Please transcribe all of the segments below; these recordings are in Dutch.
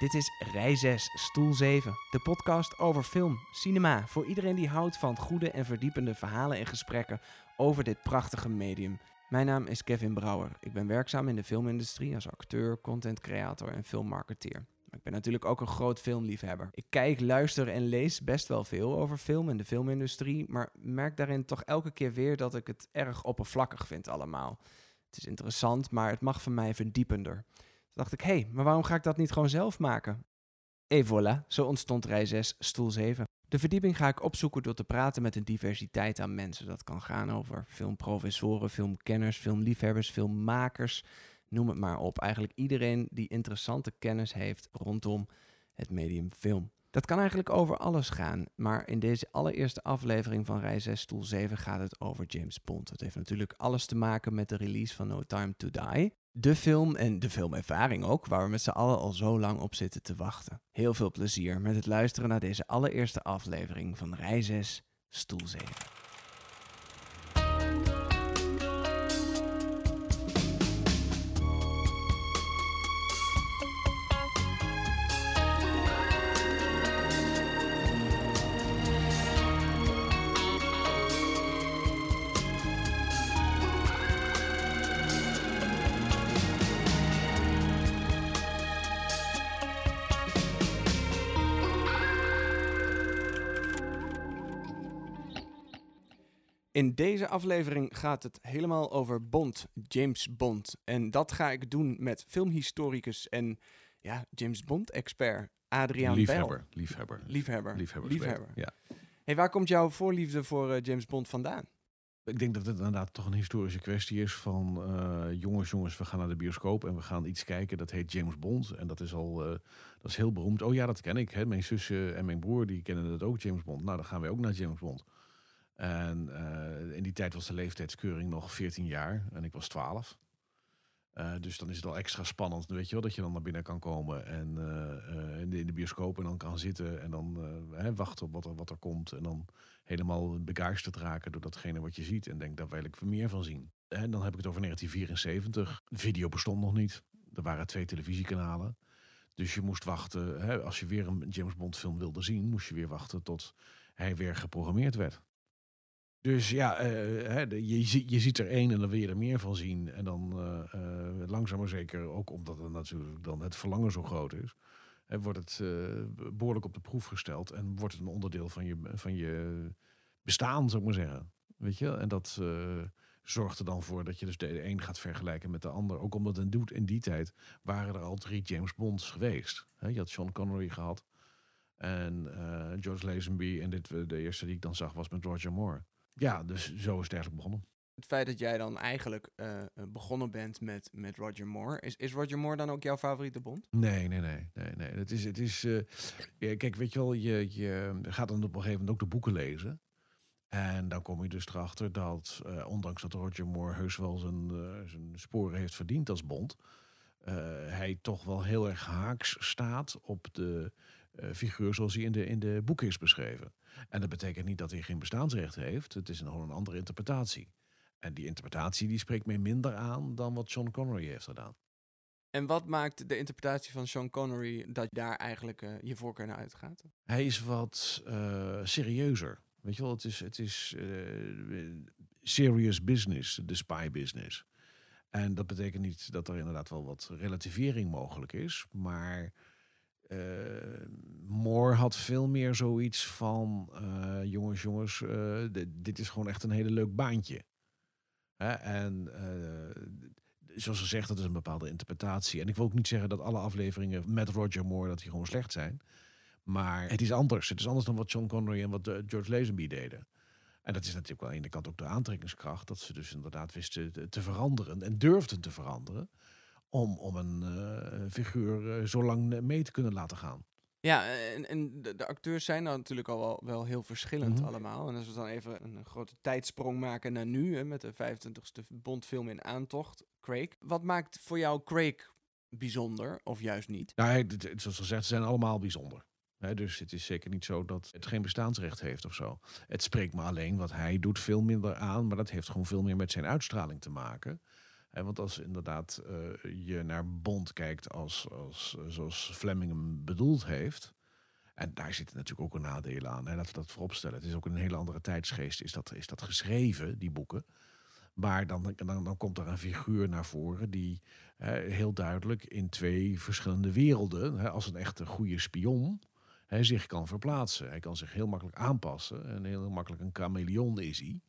Dit is Rij 6, Stoel 7, de podcast over film, cinema, voor iedereen die houdt van goede en verdiepende verhalen en gesprekken over dit prachtige medium. Mijn naam is Kevin Brouwer. Ik ben werkzaam in de filmindustrie als acteur, content creator en filmmarketeer. Ik ben natuurlijk ook een groot filmliefhebber. Ik kijk, luister en lees best wel veel over film en de filmindustrie, maar merk daarin toch elke keer weer dat ik het erg oppervlakkig vind allemaal. Het is interessant, maar het mag van mij verdiepender. Dacht ik, hé, hey, maar waarom ga ik dat niet gewoon zelf maken? Et voilà, zo ontstond rij 6, stoel 7. De verdieping ga ik opzoeken door te praten met een diversiteit aan mensen. Dat kan gaan over filmprofessoren, filmkenners, filmliefhebbers, filmmakers, noem het maar op. Eigenlijk iedereen die interessante kennis heeft rondom het medium film. Dat kan eigenlijk over alles gaan, maar in deze allereerste aflevering van Rij 6 Stoel 7 gaat het over James Bond. Het heeft natuurlijk alles te maken met de release van No Time to Die. De film en de filmervaring ook, waar we met z'n allen al zo lang op zitten te wachten. Heel veel plezier met het luisteren naar deze allereerste aflevering van Rij 6 Stoel In deze aflevering gaat het helemaal over Bond, James Bond. En dat ga ik doen met filmhistoricus en ja, James Bond-expert Adriaan liefhebber, liefhebber. Liefhebber. Liefhebber. Liefhebber. Ja. Hey, waar komt jouw voorliefde voor eh, James Bond vandaan? Ik denk dat het inderdaad toch een historische kwestie is van eh, jongens, jongens, we gaan naar de bioscoop en we gaan iets kijken dat heet James Bond. En dat is al, eh, dat is heel beroemd. Oh ja, dat ken ik. Hè. Mijn zussen en mijn broer die kennen dat ook, James Bond. Nou, dan gaan wij ook naar James Bond. En eh, in die tijd was de leeftijdskeuring nog 14 jaar en ik was 12. Eh, dus dan is het al extra spannend, weet je wel, dat je dan naar binnen kan komen en eh, in, de, in de bioscoop en dan kan zitten en dan hè, wachten op wat er, wat er komt. En dan helemaal begeisterd raken door datgene wat je ziet en denk, daar wil ik meer van zien. En dan heb ik het over 1974. Video bestond nog niet. Er waren twee televisiekanalen. Dus je moest wachten, hè, als je weer een James Bond film wilde zien, moest je weer wachten tot hij weer geprogrammeerd werd. Dus ja, eh, de- je, je ziet er één en dan wil je er meer van zien. En dan eh, eh, langzaam maar zeker, ook omdat het natuurlijk dan het verlangen zo groot is, wordt het eh, behoorlijk op de proef gesteld en wordt het een onderdeel van je, van je bestaan, zou ik maar zeggen. Weet je? En dat eh, zorgt er dan voor dat je dus de een gaat vergelijken met de ander. Ook omdat doet in die tijd waren er al drie James Bonds geweest. Je had Sean Connery gehad en eh, George Lazenby en dit, eh, de eerste die ik dan zag was met Roger Moore. Ja, dus zo is het eigenlijk begonnen. Het feit dat jij dan eigenlijk eh, eh, begonnen bent met, met Roger Moore. Is, is Roger Moore dan ook jouw favoriete Bond? Nee, nee, nee, nee, nee. Het is, het is eh, kijk, weet je wel, je, je gaat dan op een gegeven moment ook de boeken lezen. En dan kom je dus erachter dat, ondanks dat Roger Moore heus wel zijn, zijn sporen heeft verdiend als Bond, hij toch wel heel erg haaks staat op de figuur zoals hij in de, in de boeken is beschreven. En dat betekent niet dat hij geen bestaansrecht heeft. Het is een, gewoon een andere interpretatie. En die interpretatie die spreekt mij minder aan dan wat Sean Connery heeft gedaan. En wat maakt de interpretatie van Sean Connery dat daar eigenlijk eh, je voorkeur naar uitgaat? Hij is wat eh, serieuzer. Weet je wel, het is, het is eh, serious business, de spy business. En dat betekent niet dat er inderdaad wel wat relativering mogelijk is. Maar eh, Moore had veel meer zoiets van... eh, jongens, jongens, eh, dit, is gewoon echt een hele leuk baantje. Hè? En zoals gezegd, dat is een bepaalde interpretatie. En ik wil ook niet zeggen dat alle afleveringen met Roger Moore... dat die gewoon slecht zijn. Maar het is anders. Het is anders dan wat Sean Connery en wat George Lazenby deden. En dat is natuurlijk wel aan de ene kant ook de aantrekkingskracht. Dat ze dus inderdaad wisten te, te veranderen en durfden te veranderen. Om, om een eh, figuur eh, zo lang mee te kunnen laten gaan. Ja, en, en de, de acteurs zijn dan natuurlijk al wel, wel heel verschillend Mhm. allemaal. En als we dan even een, grote tijdsprong maken naar nu, hè, met de 25e Bondfilm in aantocht, Craig. Wat maakt voor jou Craig bijzonder, of juist niet? Nou, zoals gezegd, ze zijn allemaal bijzonder. Dus het is zeker niet zo dat het geen bestaansrecht heeft of zo. Het spreekt me alleen wat hij doet veel minder aan, maar dat heeft gewoon veel meer met zijn uitstraling te maken. Hè, want als inderdaad eh, je naar Bond kijkt als, als, zoals Fleming hem bedoeld heeft... En daar zitten natuurlijk ook een nadelen aan. Hè, laten we dat vooropstellen. Het is ook een hele andere tijdsgeest. Is dat, is dat geschreven, die boeken. Maar dan, dan, dan komt er een figuur naar voren die heel duidelijk in twee verschillende werelden, hè, als een echte goede spion, hè, zich kan verplaatsen. Hij kan zich heel makkelijk aanpassen. En heel makkelijk een chameleon is hij.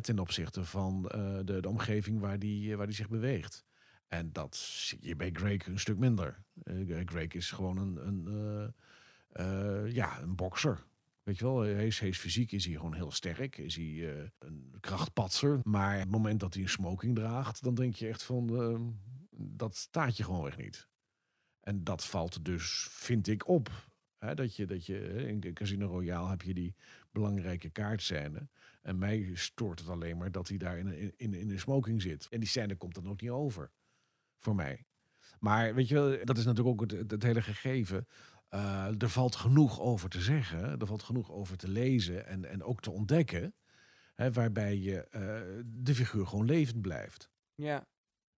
Ten opzichte van uh, de, de, omgeving waar die, waar die zich beweegt. En dat zie je bij Greg een stuk minder. Uh, Greg is gewoon een, een, ja, een bokser. Weet je wel, hij is, fysiek is hij gewoon heel sterk. Is hij een krachtpatser. Maar het moment dat hij een smoking draagt, dan denk je echt van, uh, dat staat je gewoonweg niet. En dat valt dus, vind ik, op. Hè, dat je, dat je, in Casino Royale heb je die belangrijke kaartscène. En mij stoort het alleen maar dat hij daar in, in, in een smoking zit. En die scène komt dan ook niet over. Voor mij. Maar weet je wel, dat is natuurlijk ook het, het hele gegeven. Uh, er valt genoeg over te zeggen, er valt genoeg over te lezen en, en ook te ontdekken, hè, waarbij je uh, de figuur gewoon levend blijft. Ja,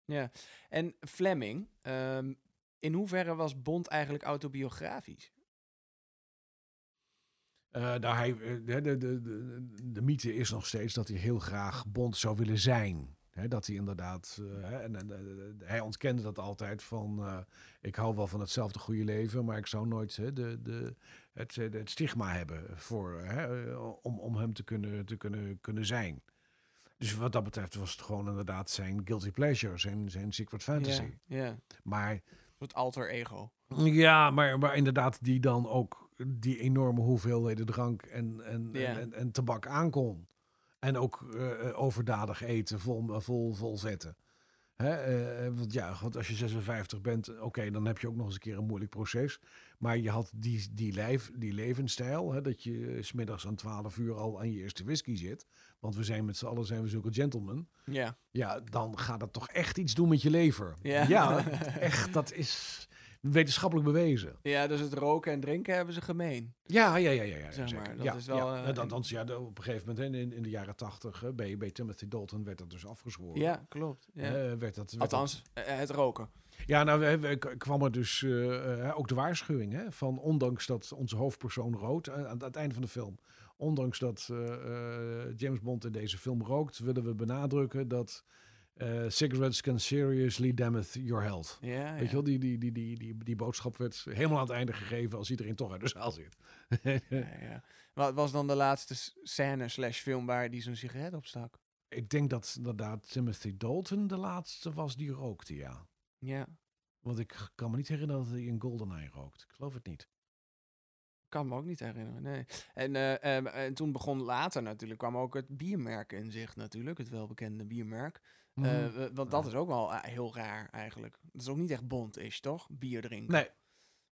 ja. En Fleming, um, in hoeverre was Bond eigenlijk autobiografisch? Uh, nou, hij, de, de, de, de, mythe is nog steeds dat hij heel graag Bond zou willen zijn dat hij inderdaad, uh, en, en uh, hij ontkende dat altijd van, ik hou wel van hetzelfde goede leven, maar ik zou nooit de, de, het, het stigma hebben voor, om, om hem te kunnen, te kunnen, kunnen zijn. Dus wat dat betreft was het gewoon inderdaad zijn guilty pleasure, zijn, zijn secret fantasy. Ja, yeah, Maar... Het alter ego. Ja, maar, maar inderdaad die dan ook die enorme hoeveelheden drank en, en, en, en, en tabak aankon. En ook uh, overdadig eten, vol, vol, vol zetten. Hè? Uh, want ja, want als je 56 bent, oké, okay, dan heb je ook nog eens een keer een moeilijk proces. Maar je had die, die, lijf, die levensstijl, hè, dat je smiddags aan 12 uur al aan je eerste whisky zit. Want we zijn met z'n allen zijn we zulke gentlemen. Ja. Ja, dan gaat dat toch echt iets doen met je lever. Ja, ja echt, dat is wetenschappelijk bewezen. Ja, dus het roken en drinken hebben ze gemeen. Ja, ja, ja, ja. ja, zeg maar, dat ja, is wel, ja. Uh, dan, dan, ja, op een gegeven moment, in, in de jaren tachtig, uh, bij, bij Timothy Dalton werd dat dus afgezworen. Ja, klopt. Ja. Uh, werd dat, werd Althans, dat... het roken. Ja, nou, we, we, kwam er dus ook de waarschuwing hè, van, ondanks dat onze hoofdpersoon rood aan het einde van de film, ondanks dat James Bond in deze film rookt, willen we benadrukken dat uh, cigarettes can seriously damage your health. Ja, Weet je wel, die, die, die, die, die, die boodschap werd helemaal aan het einde gegeven als iedereen toch uit de zaal zit. ja, ja. Wat was dan de laatste scène slash film waar die zo'n sigaret op stak? Ik denk dat inderdaad Timothy Dalton de laatste was die rookte, ja. Ja. Want ik kan me niet herinneren dat hij in GoldenEye rookt. Ik geloof het niet. Kan me ook niet herinneren, nee. En, uh, um, en toen begon later natuurlijk, kwam ook het biermerk in zicht natuurlijk, het welbekende biermerk. Mm -hmm. uh, want dat is ook wel heel raar eigenlijk. Dat is ook niet echt bond is, toch? Bier drinken. Nee.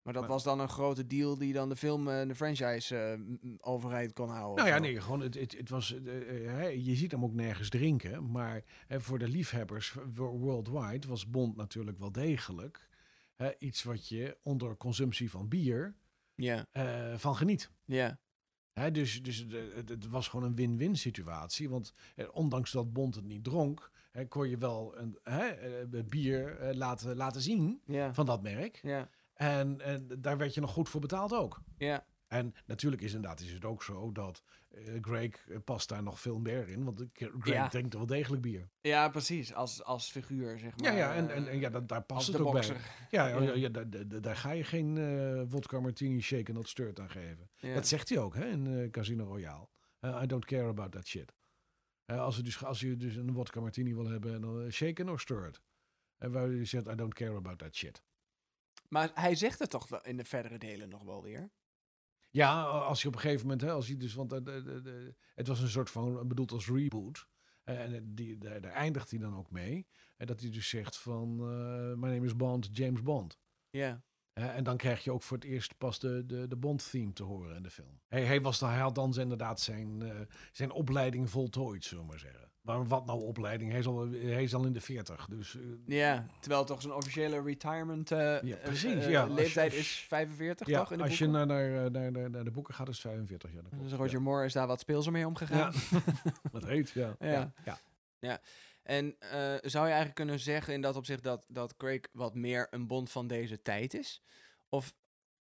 Maar dat maar, was dan een grote deal die dan de film, uh, de franchise overheid kon houden. Nou ja, nee, gewoon het, het, het was, je ziet hem ook nergens drinken, maar voor de liefhebbers worldwide was bond natuurlijk wel degelijk iets wat je onder consumptie van bier ja. Van geniet. Ja. Dus dus het was gewoon een win-win situatie. Want eh, ondanks dat Bond het niet dronk, kon je wel een uh, bier uh, laten, laten zien ja. van dat merk. Ja. En, en daar werd je nog goed voor betaald ook. Ja. En natuurlijk is inderdaad is het ook zo dat uh, Greg past daar nog veel meer in. Want Greg Ja. drinkt wel degelijk bier. Ja, precies. Als, als figuur, zeg maar. Ja, ja en, eh, en, en ja, dat, daar past het ook bij. Ja, ja, Ja. ja, daar, ga je geen eh vodka martini shake not stirred aan geven. Dat zegt hij ook hè, in eh, Casino Royale. Eh, I don't care about that shit. Eh, als, je dus, als je dus een vodka martini wil hebben, dan uh, shaken or stirred. En waar je zegt, I don't care about that shit. Maar hij zegt het toch in de verdere delen nog wel weer? Ja, als je op een gegeven moment, hè, als je dus, want eh, de, de, de- het was een soort van bedoeld als reboot. Eh, en die, daar, daar eindigt hij dan ook mee. En dat hij dus zegt van, eh my name is Bond, James Bond. Ja. En dan krijg je ook voor het eerst pas de, de, de Bond-theme te horen in de film. Hij, hij, was, hij had dan inderdaad zijn, eh, zijn opleiding voltooid, zullen we maar zeggen. Maar wat nou opleiding? Hij is al, hij is al in de 40. Dus eh, Ja, terwijl toch zijn officiële retirement eh, Ja, eh, precies, ja. Als je- leeftijd is 45, ja, toch? In de als je boeken? naar, naar, naar, naar, naar de boeken gaat, is het 45. Ja, Dus Roger Moore is daar wat speelser mee omgegaan. Ja. dat heet, ja. Ja. ja. En zou je eigenlijk kunnen zeggen in dat opzicht dat, dat Craig wat meer een bond van deze tijd is? Of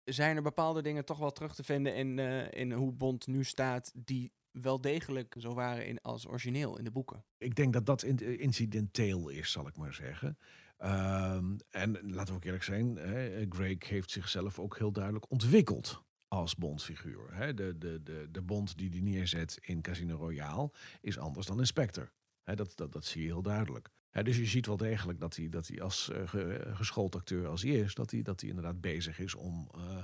zijn er bepaalde dingen toch wel terug te vinden in, in hoe Bond nu staat, die wel degelijk zo waren in, als origineel in de boeken? Ik denk dat dat in- incidenteel is, zal ik maar zeggen. Ehm, en laten we ook eerlijk zijn, hè, Greg heeft zichzelf ook heel duidelijk ontwikkeld als Bondfiguur. Hè. De, de, de, de Bond die hij neerzet in Casino Royale is anders dan in Spectre. Hè, dat, dat, dat zie je heel duidelijk. Dus je ziet wel degelijk dat hij, dat hij als eh, ge- geschoold acteur als hij is, dat hij, dat hij inderdaad bezig is om eh,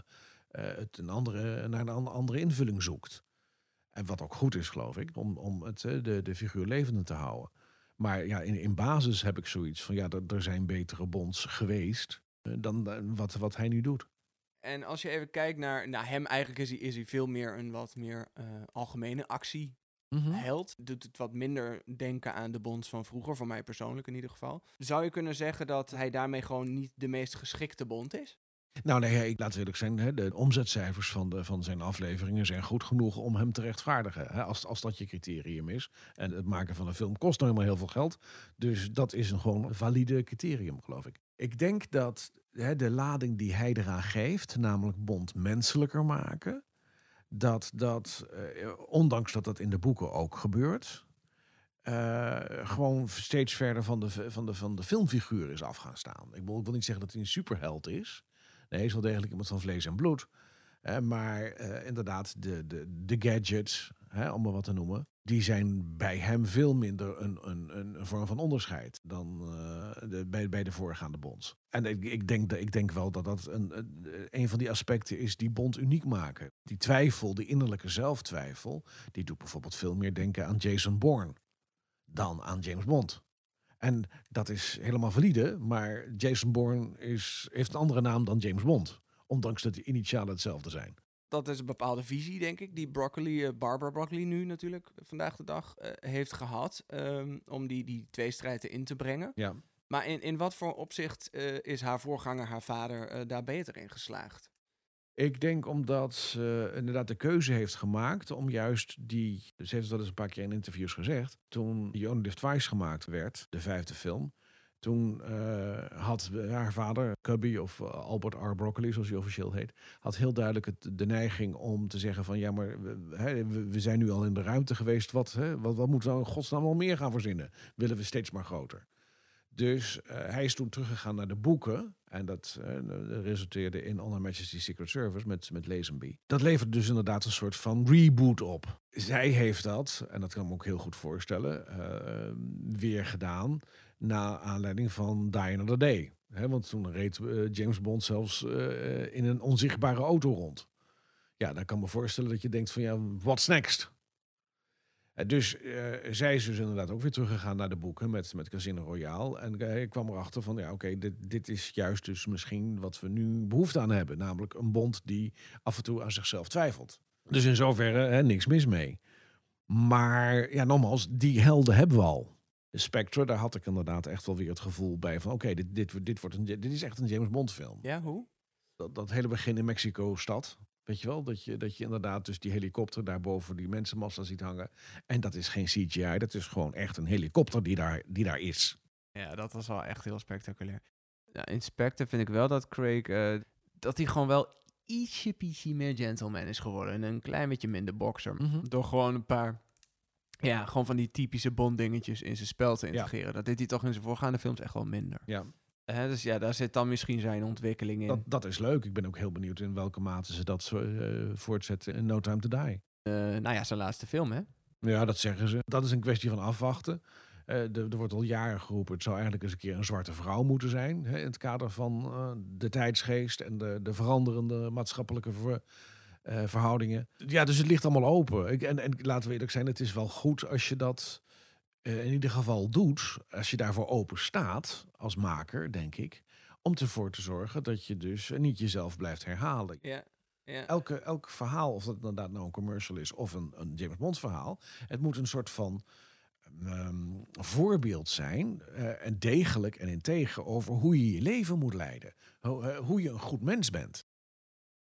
eh, het een andere, naar een an- andere invulling zoekt. En wat ook goed is, geloof ik, om, om het, eh, de, de figuur levende te houden. Maar ja, in, in basis heb ik zoiets van, ja, er, er zijn betere bonds geweest eh, dan eh, wat, wat hij nu doet. En als je even kijkt naar, naar hem, eigenlijk is hij, is hij veel meer een wat meer algemene actie held. Doet het wat minder denken aan de bonds van vroeger, voor mij persoonlijk in ieder geval. Zou je kunnen zeggen dat hij daarmee gewoon niet de meest geschikte bond is? Nou nee, ik laat eerlijk zijn, de omzetcijfers van, de, van zijn afleveringen zijn goed genoeg om hem te rechtvaardigen. Als, als dat je criterium is. En het maken van een film kost nou helemaal heel veel geld. Dus dat is een gewoon valide criterium, geloof ik. Ik denk dat hè, de lading die hij eraan geeft, namelijk Bond menselijker maken, dat dat, eh, ondanks dat dat in de boeken ook gebeurt, eh, gewoon steeds verder van de, van, de, van de filmfiguur is af gaan staan. Ik wil, ik wil niet zeggen dat hij een superheld is. Nee, is wel degelijk iemand van vlees en bloed. Maar eh, inderdaad, de, de, de gadgets, hè, om maar wat te noemen, die zijn bij hem veel minder een, een, een vorm van onderscheid dan eh, de, bij, bij de voorgaande bonds. En ik, ik, denk, ik denk wel dat dat een- een van die aspecten is die bond uniek maken. Die twijfel, die innerlijke zelftwijfel, die doet bijvoorbeeld veel meer denken aan Jason Bourne dan aan James Bond. En dat is helemaal valide, maar Jason Bourne is, heeft een andere naam dan James Bond. Ondanks dat de initialen hetzelfde zijn. Dat is een bepaalde visie, denk ik, die Broccoli, eh, Barbara Broccoli nu natuurlijk vandaag de dag eh, heeft gehad. ehm, om die, die tweestrijd in te brengen. Ja. Maar in, in wat voor opzicht eh, is haar voorganger, haar vader, daar beter in geslaagd? Ik denk omdat ze inderdaad de keuze heeft gemaakt om juist die... Ze heeft wel eens een paar keer in interviews gezegd. Toen The Only Twice gemaakt werd, de vijfde film... Toen eh, had haar vader, Cubby of eh, Albert R. Broccoli, zoals hij officieel heet... had heel duidelijk de neiging om te zeggen van... ja, maar we, we- zijn nu al in de ruimte geweest. Wat, hè, wat, wat moeten we in godsnaam al meer gaan verzinnen? Willen we steeds maar groter? Dus eh, hij is toen teruggegaan naar de boeken. En dat eh, resulteerde in On Her Majesty's Secret Service met, met Lazenby. Dat levert dus inderdaad een soort van reboot op. Zij heeft dat, en dat kan ik me ook heel goed voorstellen, eh, weer gedaan. Na aanleiding van Die Another Day. Want toen reed eh, James Bond zelfs in een onzichtbare auto rond. Ja, dan kan ik me voorstellen dat je denkt van ja, what's next? Eh, Dus eh, zij is dus inderdaad ook weer teruggegaan naar de boeken met, met Casino Royale. En eh, ik kwam erachter van, ja oké, dit, dit is juist dus misschien wat we nu behoefte aan hebben. Namelijk een bond die af en toe aan zichzelf twijfelt. Dus in zoverre hè, niks mis mee. Maar ja, nogmaals, die helden hebben we al. Spectre, daar had ik inderdaad echt wel weer het gevoel bij van... oké, dit, dit, dit, wordt een, dit is echt een James Bond film. Ja, hoe? Dat, dat hele begin in Mexico-stad, weet je wel? Dat je, dat je inderdaad dus die helikopter daar boven die mensenmassa ziet hangen. En dat is geen CGI, dat is gewoon echt een helikopter die daar, die daar is. Ja, dat was wel echt heel spectaculair. Ja, in Spectre vind ik wel dat Craig, eh, dat hij gewoon wel ietsje pietje meer gentleman is geworden. En een klein beetje minder bokser. Door gewoon een paar, ja, gewoon van die typische Bond dingetjes in zijn spel te Ja. integreren. Dat deed hij toch in zijn voorgaande films echt wel minder. Ja, Hè, dus ja, daar zit dan misschien zijn ontwikkeling in. dat, dat is leuk. Ik ben ook heel benieuwd in welke mate ze dat zo, eh, voortzetten in No Time to Die. Eh, nou ja, zijn laatste film, hè? Ja, dat zeggen ze. Dat is een kwestie van afwachten. Eh, er, er wordt al jaren geroepen, het zou eigenlijk eens een keer een zwarte vrouw moeten zijn. Hè, in het kader van de tijdsgeest en de, de veranderende maatschappelijke ver- verhoudingen. Ja, dus het ligt allemaal open. Ik, en, en laten we eerlijk zijn, het is wel goed als je dat in ieder geval doet. Als je daarvoor open staat als maker, denk ik. Om ervoor te zorgen dat je dus niet jezelf blijft herhalen. Ja. ja. Elke, elk verhaal, of dat inderdaad nou een commercial is of een, een James Bond verhaal, het moet een soort van ehm, voorbeeld zijn, eh, en degelijk en integer, over hoe je je leven moet leiden. Hoe, eh, hoe je een goed mens bent.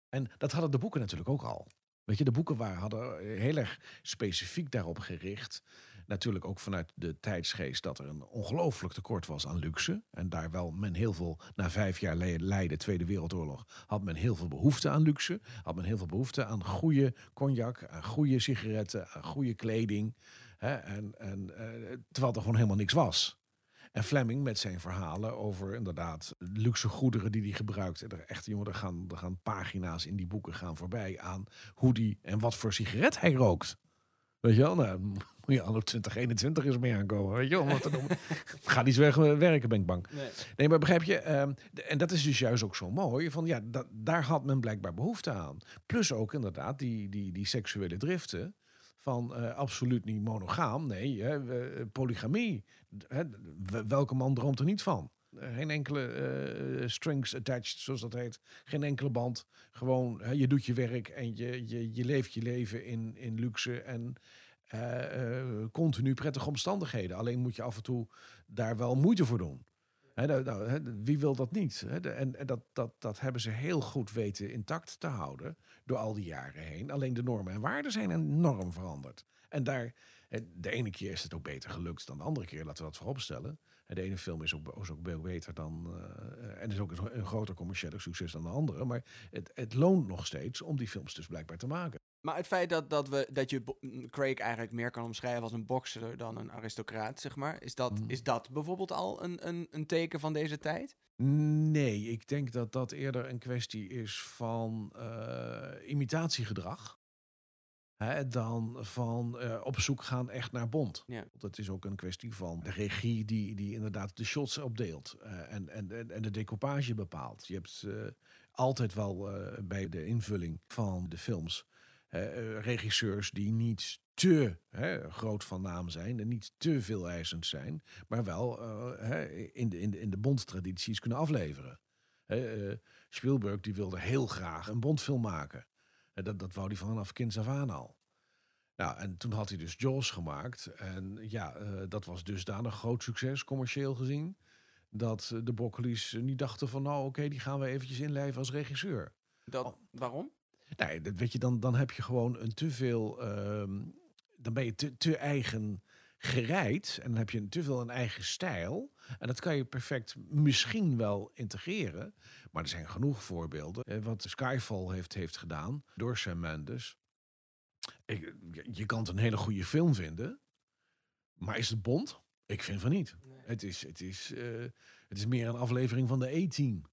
En dat hadden de boeken natuurlijk ook al. Weet je, de boeken waren, hadden heel erg specifiek daarop gericht Natuurlijk ook vanuit de tijdsgeest dat er een ongelooflijk tekort was aan luxe. En daar wel men heel veel, na vijf jaar Leiden, Tweede Wereldoorlog, had men heel veel behoefte aan luxe. Had men heel veel behoefte aan goede cognac, aan goede sigaretten, aan goede kleding. Hè? En, en, eh, terwijl er gewoon helemaal niks was. En Fleming met zijn verhalen over inderdaad luxe goederen die hij gebruikt. Er echt, jongen, er gaan, er gaan pagina's in die boeken gaan voorbij aan hoe die en wat voor sigaret hij rookt. Weet je wel, nou, moet je anno 2021 eens mee aankomen. Weet je wel, noemen. Ga niet weg werken, ben ik bang. Nee, nee maar begrijp je, ehm, en dat is dus juist ook zo mooi, van ja, dat, daar had men blijkbaar behoefte aan. Plus ook inderdaad die, die, die seksuele driften van uh, absoluut niet monogaam. Nee, hè, polygamie. Hè, welke man droomt er niet van? Geen enkele uh, strings attached, zoals dat heet. Geen enkele band. Gewoon, je doet je werk en je, je, leeft je leven in, in luxe en uh, continu prettige omstandigheden. Alleen moet je af en toe daar wel moeite voor doen. nou, wie wil dat niet? en, en dat, dat, dat hebben ze heel goed weten intact te houden door al die jaren heen. Alleen de normen en waarden zijn enorm veranderd. En daar, de ene keer is het ook beter gelukt dan de andere keer, laten we dat vooropstellen. De ene film is ook, is ook veel beter dan. Uh, en is ook een, een groter commerciële succes dan de andere. Maar het, het loont nog steeds om die films dus blijkbaar te maken. Maar het feit dat, dat, we, dat je Craig eigenlijk meer kan omschrijven als een bokser dan een aristocraat, zeg maar. Is dat, mm. is dat bijvoorbeeld al een, een, een teken van deze tijd? Nee, ik denk dat dat eerder een kwestie is van uh, imitatiegedrag. Hè, dan van uh, op zoek gaan echt naar Bond. Ja. Dat is ook een kwestie van de regie die, die inderdaad de shots opdeelt. Uh, en, en, en de decoupage bepaalt. Je hebt altijd wel bij de invulling van de films regisseurs die niet te hè, groot van naam zijn en niet te veel eisend zijn, maar wel uh, in, de, in, de, in de bondtradities kunnen afleveren. Spielberg die wilde heel graag een bondfilm maken. Dat, dat wou hij vanaf kinds af aan al. Nou, en toen had hij dus Jaws gemaakt. En ja, dat was een groot succes, commercieel gezien. Dat de Broccoli's niet dachten van, nou oké, die gaan we eventjes inlijven als regisseur. Dat, oh. Waarom? Nee, dat weet je, dan, dan heb je gewoon een te veel. Ehm, dan ben je te, te eigen gereid. En dan heb je te veel een eigen stijl. En dat kan je perfect misschien wel integreren. Maar er zijn genoeg voorbeelden. Wat Skyfall heeft, heeft gedaan door Sam Mendes. Ik, je kan het een hele goede film vinden. Maar is het Bond? Ik vind van niet. Het, is, het, is, uh, het is meer een aflevering van de E-team.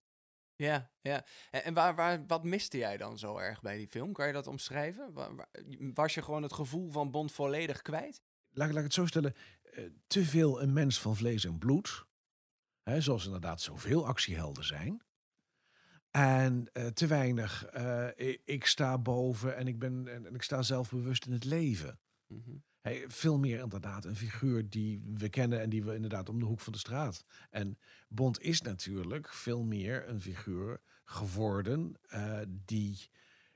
Ja, ja. En, waar, waar, wat miste jij dan zo erg bij die film? Kan je dat omschrijven? Was je gewoon het gevoel van Bond volledig kwijt? Laat, laat ik het zo stellen. Uh, te veel een mens van vlees en bloed. Hè, zoals inderdaad zoveel actiehelden zijn. En uh, te weinig, uh, ik, ik, sta boven en ik, ben, en, ik sta zelfbewust in het leven. Mm -hmm. Hey, veel meer inderdaad een figuur die we kennen en die we inderdaad om de hoek van de straat. En Bond is natuurlijk veel meer een figuur geworden uh, die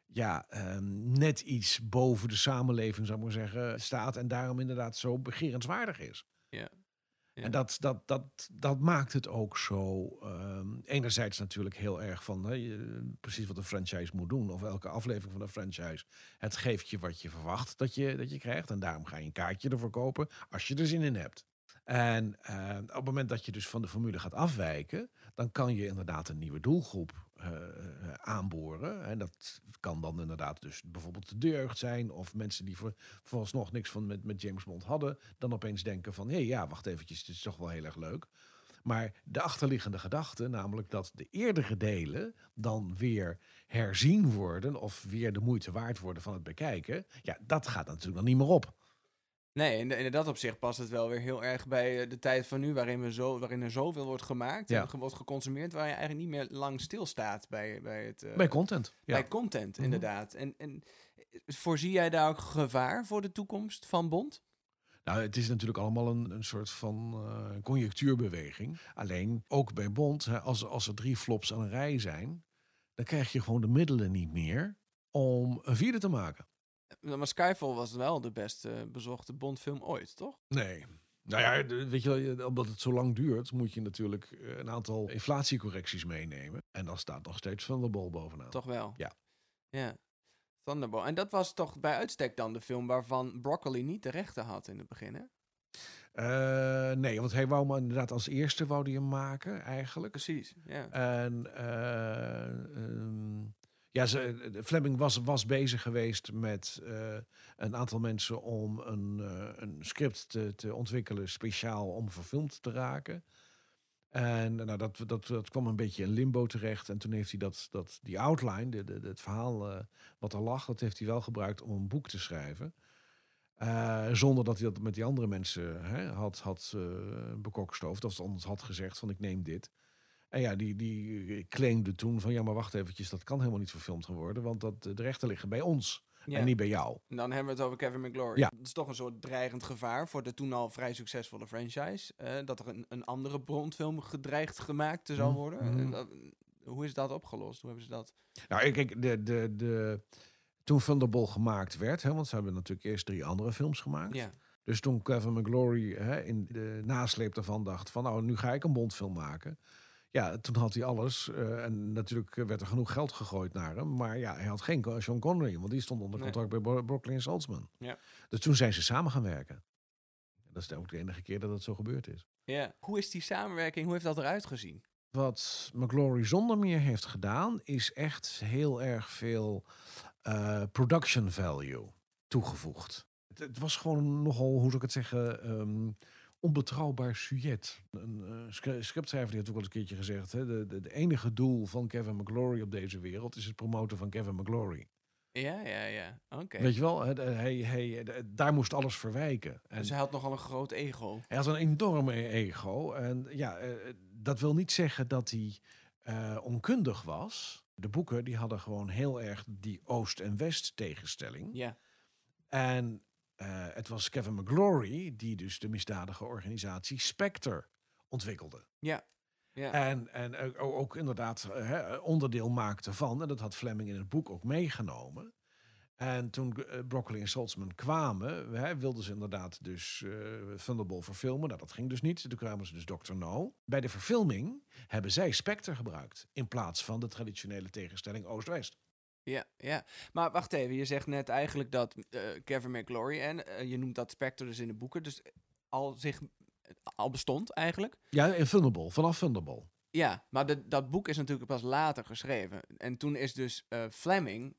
ja, um, net iets boven de samenleving, zou ik maar zeggen, staat en daarom inderdaad zo begerenswaardig is. Ja. En dat, dat, dat, dat maakt het ook zo. Um, enerzijds natuurlijk heel erg van hè, precies wat een franchise moet doen. Of elke aflevering van een franchise. Het geeft je wat je verwacht dat je, dat je krijgt. En daarom ga je een kaartje ervoor kopen als je er zin in hebt. En uh, op het moment dat je dus van de formule gaat afwijken, dan kan je inderdaad een nieuwe doelgroep uh, aanboren. En dat kan dan inderdaad dus bijvoorbeeld de jeugd zijn of mensen die voor, vooralsnog niks van met, met James Bond hadden, dan opeens denken van hé hey, ja, wacht eventjes, het is toch wel heel erg leuk. Maar de achterliggende gedachte, namelijk dat de eerdere delen dan weer herzien worden of weer de moeite waard worden van het bekijken, ja, dat gaat natuurlijk dan niet meer op. Nee, in, in dat opzicht past het wel weer heel erg bij eh, de tijd van nu, waarin, we zo, waarin er zoveel wordt gemaakt en wordt geconsumeerd, waar je eigenlijk niet meer lang stilstaat bij, bij het... Uh, bij content. Ja. Bij content, mhm. inderdaad. En, en eh, voorzie jij daar ook gevaar voor de toekomst van Bond? Nou, het is natuurlijk allemaal een, een soort van uh, conjunctuurbeweging. Alleen ook bij Bond, hè, als, als er drie flops aan een rij zijn, dan krijg je gewoon de middelen niet meer om een vierde te maken. Maar Skyfall was wel de best bezochte Bondfilm ooit, toch? Nee. Nou ja, weet je, omdat het zo lang duurt, moet je natuurlijk eh, een aantal inflatiecorrecties meenemen. En dan staat nog steeds Thunderball bovenaan. Toch wel? Ja. Ja. Thunderball. En dat was toch bij uitstek dan de film waarvan Broccoli niet de rechten had in het begin, hè? Eh, nee, want hij wou me inderdaad als eerste wou hem maken, eigenlijk. Precies, ja. En eh, ehm, ja, ze, Fleming was, was bezig geweest met eh, een aantal mensen om een, eh, een script te, te ontwikkelen, speciaal om verfilmd te raken. En nou, dat, dat, dat kwam een beetje in limbo terecht. En toen heeft hij dat, dat, die outline, de, de, het verhaal eh, wat er lag, dat heeft hij wel gebruikt om een boek te schrijven. Zonder dat hij dat met die andere mensen hè, had, had eh bekokstoofd. Of anders had gezegd van ik neem dit. En ja, die, die claimde toen van ja, maar wacht eventjes, dat kan helemaal niet verfilmd gaan worden. Want dat, de rechten liggen bij ons ja. en niet bij jou. En dan hebben we het over Kevin McGlory. Ja. Het is toch een soort dreigend gevaar voor de toen al vrij succesvolle franchise. eh, dat er een, een andere Bondfilm gedreigd gemaakt zou Mhm. worden. Mhm. Dat- hoe is dat opgelost? Hoe hebben ze dat? Nou, kijk, de, de, de, toen Thunderball gemaakt werd, hè, want ze hebben natuurlijk eerst drie andere films gemaakt. Ja, Dus toen Kevin McGlory hè, in de nasleep daarvan dacht van nou, nu ga ik een Bondfilm maken. Ja, toen had hij alles. eh, en natuurlijk werd er genoeg geld gegooid naar hem. Maar ja, hij had geen Sean Connery, want die stond onder Nee. contract bij Bro- Brooklyn Saltzman. Ja. Dus toen zijn ze samen gaan werken. Dat is ook de enige keer dat het zo gebeurd is. ja. Hoe is die samenwerking? Hoe heeft dat eruit gezien? Wat McGlory zonder meer heeft gedaan, is echt heel erg veel eh, production value toegevoegd. Het, het was gewoon nogal, hoe zou ik het zeggen, ehm, onbetrouwbaar sujet. Een scriptschrijver die heeft ook eens een keertje gezegd, hè, de, de, de enige doel van Kevin McGlory op deze wereld is het promoten van Kevin McGlory. Ja, ja, ja. Oké. Weet je wel, hij, hij, daar moest alles verwijken. En Dus hij had nogal een groot ego. hij had een enorme ego. En ja, eh, dat wil niet zeggen dat hij eh, onkundig was. De boeken die hadden gewoon heel erg die Oost- en West tegenstelling. Ja, En eh, het was Kevin McGlory die dus de misdadige organisatie Spectre ontwikkelde. ja. ja. En, en eh, ook, ook inderdaad eh, hè, onderdeel maakte van. En dat had Fleming in het boek ook meegenomen. En toen Broccoli en Saltzman kwamen, hè, wilden ze inderdaad dus eh Thunderball verfilmen. Nou, dat ging dus niet. Toen kwamen ze dus Dr. No. Bij de verfilming hebben zij Spectre gebruikt. In plaats van de traditionele tegenstelling Oost-West. Ja, ja. Maar wacht even, je zegt net eigenlijk dat eh, Kevin McGlory en eh, je noemt dat Spectre dus in de boeken, dus al zich al bestond eigenlijk. Ja, in Thunderball. Vanaf Thunderball. Ja, maar de, dat boek is natuurlijk pas later geschreven. En toen is dus eh, Fleming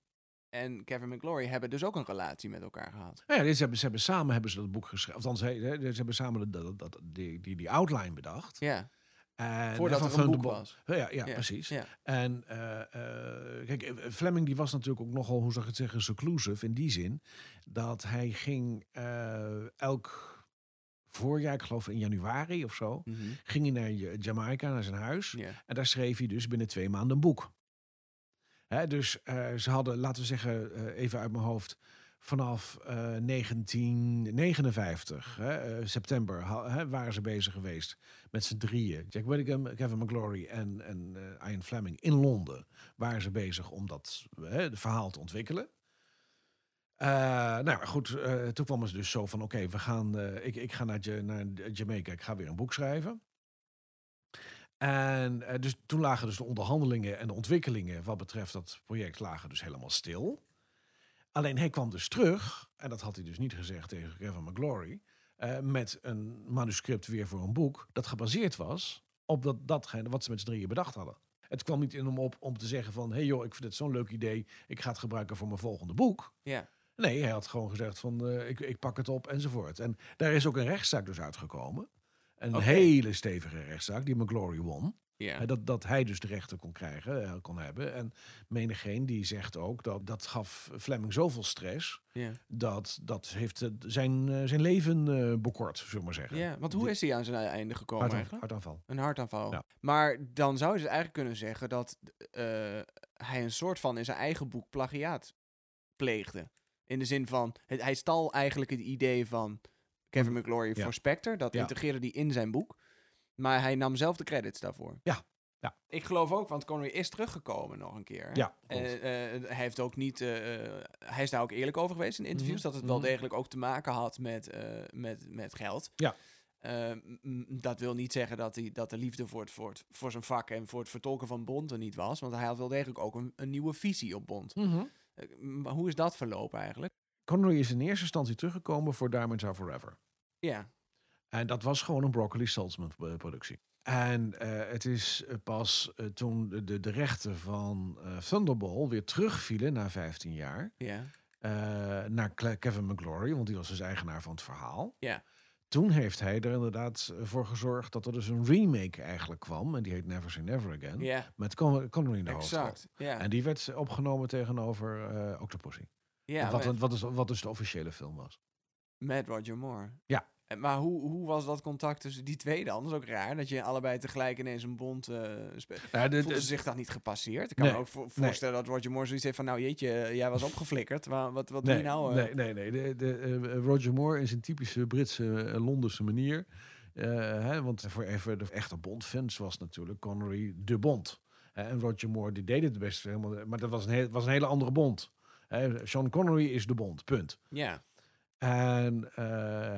en Kevin McGlory hebben dus ook een relatie met elkaar gehad. Nou ja, ze hebben, ze hebben samen hebben ze dat boek geschreven. Althans, hè, ze hebben samen dat, dat, dat- die, die, die outline bedacht. Ja, En, voordat er van een boek was. Ja, ja, precies. Ja, En eh, eh, kijk, eh, Fleming die was natuurlijk ook nogal, hoe zou ik het zeggen, seclusive in die zin. Dat hij ging elk voorjaar, ik geloof in januari of zo, Mhm. ging hij naar Ja- Jamaica, naar zijn huis. En daar schreef hij dus binnen twee maanden een boek. Hè, dus ze hadden, laten we zeggen, even uit mijn hoofd, vanaf eh, 1959, hè, eh, september, hè, waren ze bezig geweest met z'n drieën. Jack Whittingham, Kevin McGlory en, en eh, Ian Fleming in Londen waren ze bezig om dat hè, verhaal te ontwikkelen. Eh, nou goed, eh, toen kwam het dus zo van, oké, we gaan, eh, ik, ik ga naar, naar Jamaica, ik ga weer een boek schrijven. En eh, dus toen lagen dus de onderhandelingen en de ontwikkelingen wat betreft dat project lagen dus helemaal stil. Alleen hij kwam dus terug, en dat had hij dus niet gezegd tegen Kevin McGlory, eh, met een manuscript weer voor een boek dat gebaseerd was op dat, datgene wat ze met z'n drieën bedacht hadden. Het kwam niet in hem op om te zeggen van, hé hey joh, ik vind het zo'n leuk idee, ik ga het gebruiken voor mijn volgende boek. ja. Nee, hij had gewoon gezegd van, eh, ik, ik pak het op enzovoort. En daar is ook een rechtszaak dus uitgekomen. Een hele stevige rechtszaak die McGlory won. Ja. Dat, dat hij dus de rechten kon krijgen, eh, kon hebben. En menigeen die zegt ook dat dat gaf Fleming zoveel stress... ja. dat dat heeft eh, zijn, eh, zijn leven bekort, zullen we maar zeggen. ja. Want hoe Die- is hij aan zijn einde gekomen Hartaan- eigenlijk? hartaanval. Een hartaanval. Ja. Maar dan zou je dus eigenlijk kunnen zeggen dat hij een soort van in zijn eigen boek plagiaat pleegde. In de zin van, het, hij stal eigenlijk het idee van Kevin McGlory Ja. voor Spectre. Dat integreerde hij in zijn boek. Maar hij nam zelf de credits daarvoor. Ja. Ja. Ik geloof ook, want Connery is teruggekomen nog een keer. Ja, En, klopt. eh, hij heeft ook niet. eh, eh, hij is daar ook eerlijk over geweest in interviews. Mhm, Dat het wel mhm. degelijk ook te maken had met, eh, met, met geld. Ja. Eh, dat wil niet zeggen dat, hij, dat de liefde voor, het, voor, het, voor zijn vak en voor het vertolken van Bond er niet was. Want hij had wel degelijk ook een, een nieuwe visie op Bond. Mhm. Eh, maar hoe is dat verlopen eigenlijk? Connery is in eerste instantie teruggekomen voor Diamonds Are Forever. Ja, En dat was gewoon een Broccoli Saltzman eh, productie. En eh, het is eh, pas toen de, de, rechten van eh, Thunderball weer terugvielen na 15 jaar Ja. naar Kevin McGlory, want die was dus eigenaar van het verhaal. Ja. Toen heeft hij er inderdaad voor gezorgd dat er dus een remake eigenlijk kwam. En die heet Never Say Never Again. Ja, Met Con- Connery in de hoofdrol. exact. Ja. En die werd opgenomen tegenover Octopussy. ja wat, met, wat, is, wat dus de officiële film was. met Roger Moore. Ja. Maar hoe, hoe was dat contact tussen die twee dan? Dat is ook raar, dat je allebei tegelijk ineens een bond uh, speelt. Ja, de- Voelde de- ze zich dan niet gepasseerd? Ik kan Nee, me ook vo- voorstellen dat Roger Moore zoiets heeft van... Nou jeetje, jij was opgeflikkerd. Wa- wat, wat doe nee, je nou? eh? nee, nee, nee. De, de, eh, Roger Moore in zijn typische Britse, eh, Londense manier. Eh, hè, want voor even de echte Bond-fans was natuurlijk Connery de Bond. Hè, en Roger Moore die deed het best helemaal, maar dat was een, heel, was een hele andere Bond. Hè, Sean Connery is de Bond, punt. Ja, En eh,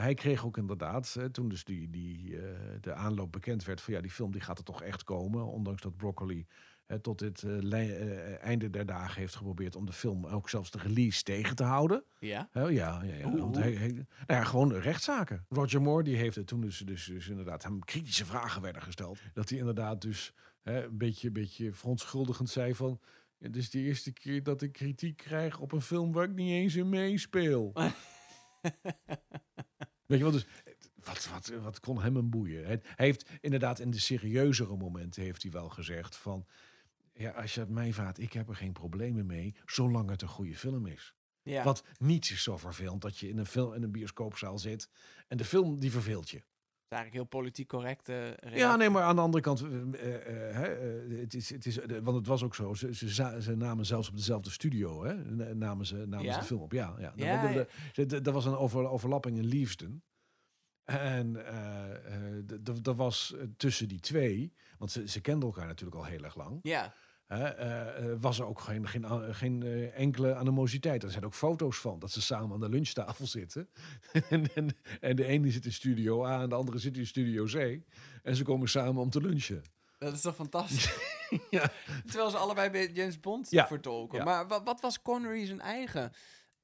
hij kreeg ook inderdaad, hè, toen dus die, die, eh, de aanloop bekend werd van ja, die film die gaat er toch echt komen. Ondanks dat Broccoli hè, tot dit eh, eh, einde der dagen heeft geprobeerd om de film ook zelfs de release tegen te houden. ja. Ja, ja, ja. Want hij, hij- nou ja, gewoon rechtszaken. Roger Moore die heeft het toen dus, dus, dus inderdaad hem kritische vragen werden gesteld. Dat hij inderdaad dus hè, een beetje, beetje verontschuldigend zei van... Ja, dit is de eerste keer dat ik kritiek krijg op een film waar ik niet eens in meespeel. Weet je wel, dus wat, wat, wat kon hem een boeien? Hij heeft inderdaad in de serieuzere momenten heeft hij wel gezegd van... Ja, als je het mij vraagt, ik heb er geen problemen mee, zolang het een goede film is. ja. Wat niet is zo vervelend dat je in een, film, in een bioscoopzaal zit en de film die verveelt je. Is eigenlijk heel politiek correct. eh, reactie. Ja, nee, maar aan de andere kant, eh, eh, het is, het is, want het was ook zo, ze, ze, namen zelfs op dezelfde studio, hè, na- namen ze, namen Ja? ze de film op. Ja, ja. Ja, Er- was een over, overlapping in Leavesden. En d- d- er was tussen die twee, want ze, ze kenden elkaar natuurlijk al heel erg lang. Ja, Hè, eh, eh, was er ook geen, geen, eh, enkele animositeit. Er zijn ook foto's van dat ze samen aan de lunchtafel zitten. en, en, en de ene zit in studio A en de andere zit in studio C. En ze komen samen om te lunchen. dat is toch fantastisch? Ja. Terwijl ze allebei bij James Bond Ja. vertolken. Ja. Maar wat, wat was Connery zijn eigen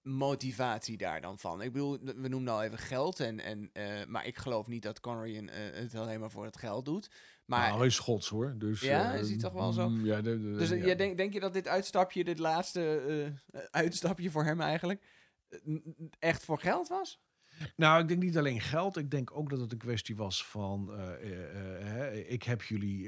motivatie daar dan van? Ik bedoel, we noemden al even geld. En, en, eh, maar ik geloof niet dat Connery een, eh, het alleen maar voor het geld doet. Maar nou, hij is Schots hoor. Dus, Ja, eh, is hij toch wel zo? mm, Ja, de, de- Dus ja. jij denk, denk je dat dit uitstapje, dit laatste uitstapje voor hem eigenlijk, echt voor geld was? Nou, ik denk niet alleen geld. Ik denk ook dat het een kwestie was van... ik heb jullie,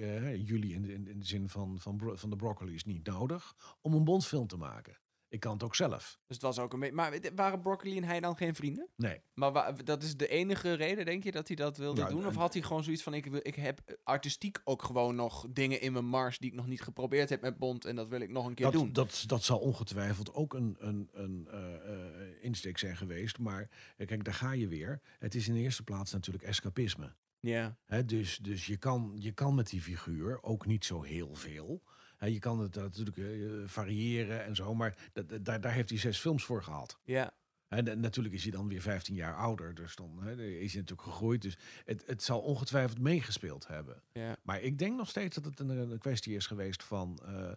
jullie in de, in, de zin van, van, van de Broccoli's niet nodig... om een Bondfilm te maken. Ik kan het ook zelf. Dus het was ook een beetje... Maar waren Broccoli en hij dan geen vrienden? Nee. Maar wa- dat is de enige reden, denk je, dat hij dat wilde Ja, doen? Of en- had hij gewoon zoiets van, ik, wil, ik heb artistiek ook gewoon nog dingen in mijn mars die ik nog niet geprobeerd heb met Bond en dat wil ik nog een keer doen? Dat, dat, dat zal ongetwijfeld ook een, een, een eh, eh, insteek zijn geweest. Maar eh, kijk, daar ga je weer. Het is in de eerste plaats natuurlijk escapisme. Ja, Hè, dus dus je, kan, je kan met die figuur ook niet zo heel veel. Je kan het natuurlijk eh, variëren en zo. Maar daar, daar heeft hij zes films voor gehad. ja, En natuurlijk is hij dan weer 15 jaar ouder. Dus dan is hij natuurlijk gegroeid. Dus het, het zal ongetwijfeld meegespeeld hebben. ja. Maar ik denk nog steeds dat het een, een kwestie is geweest van... eh,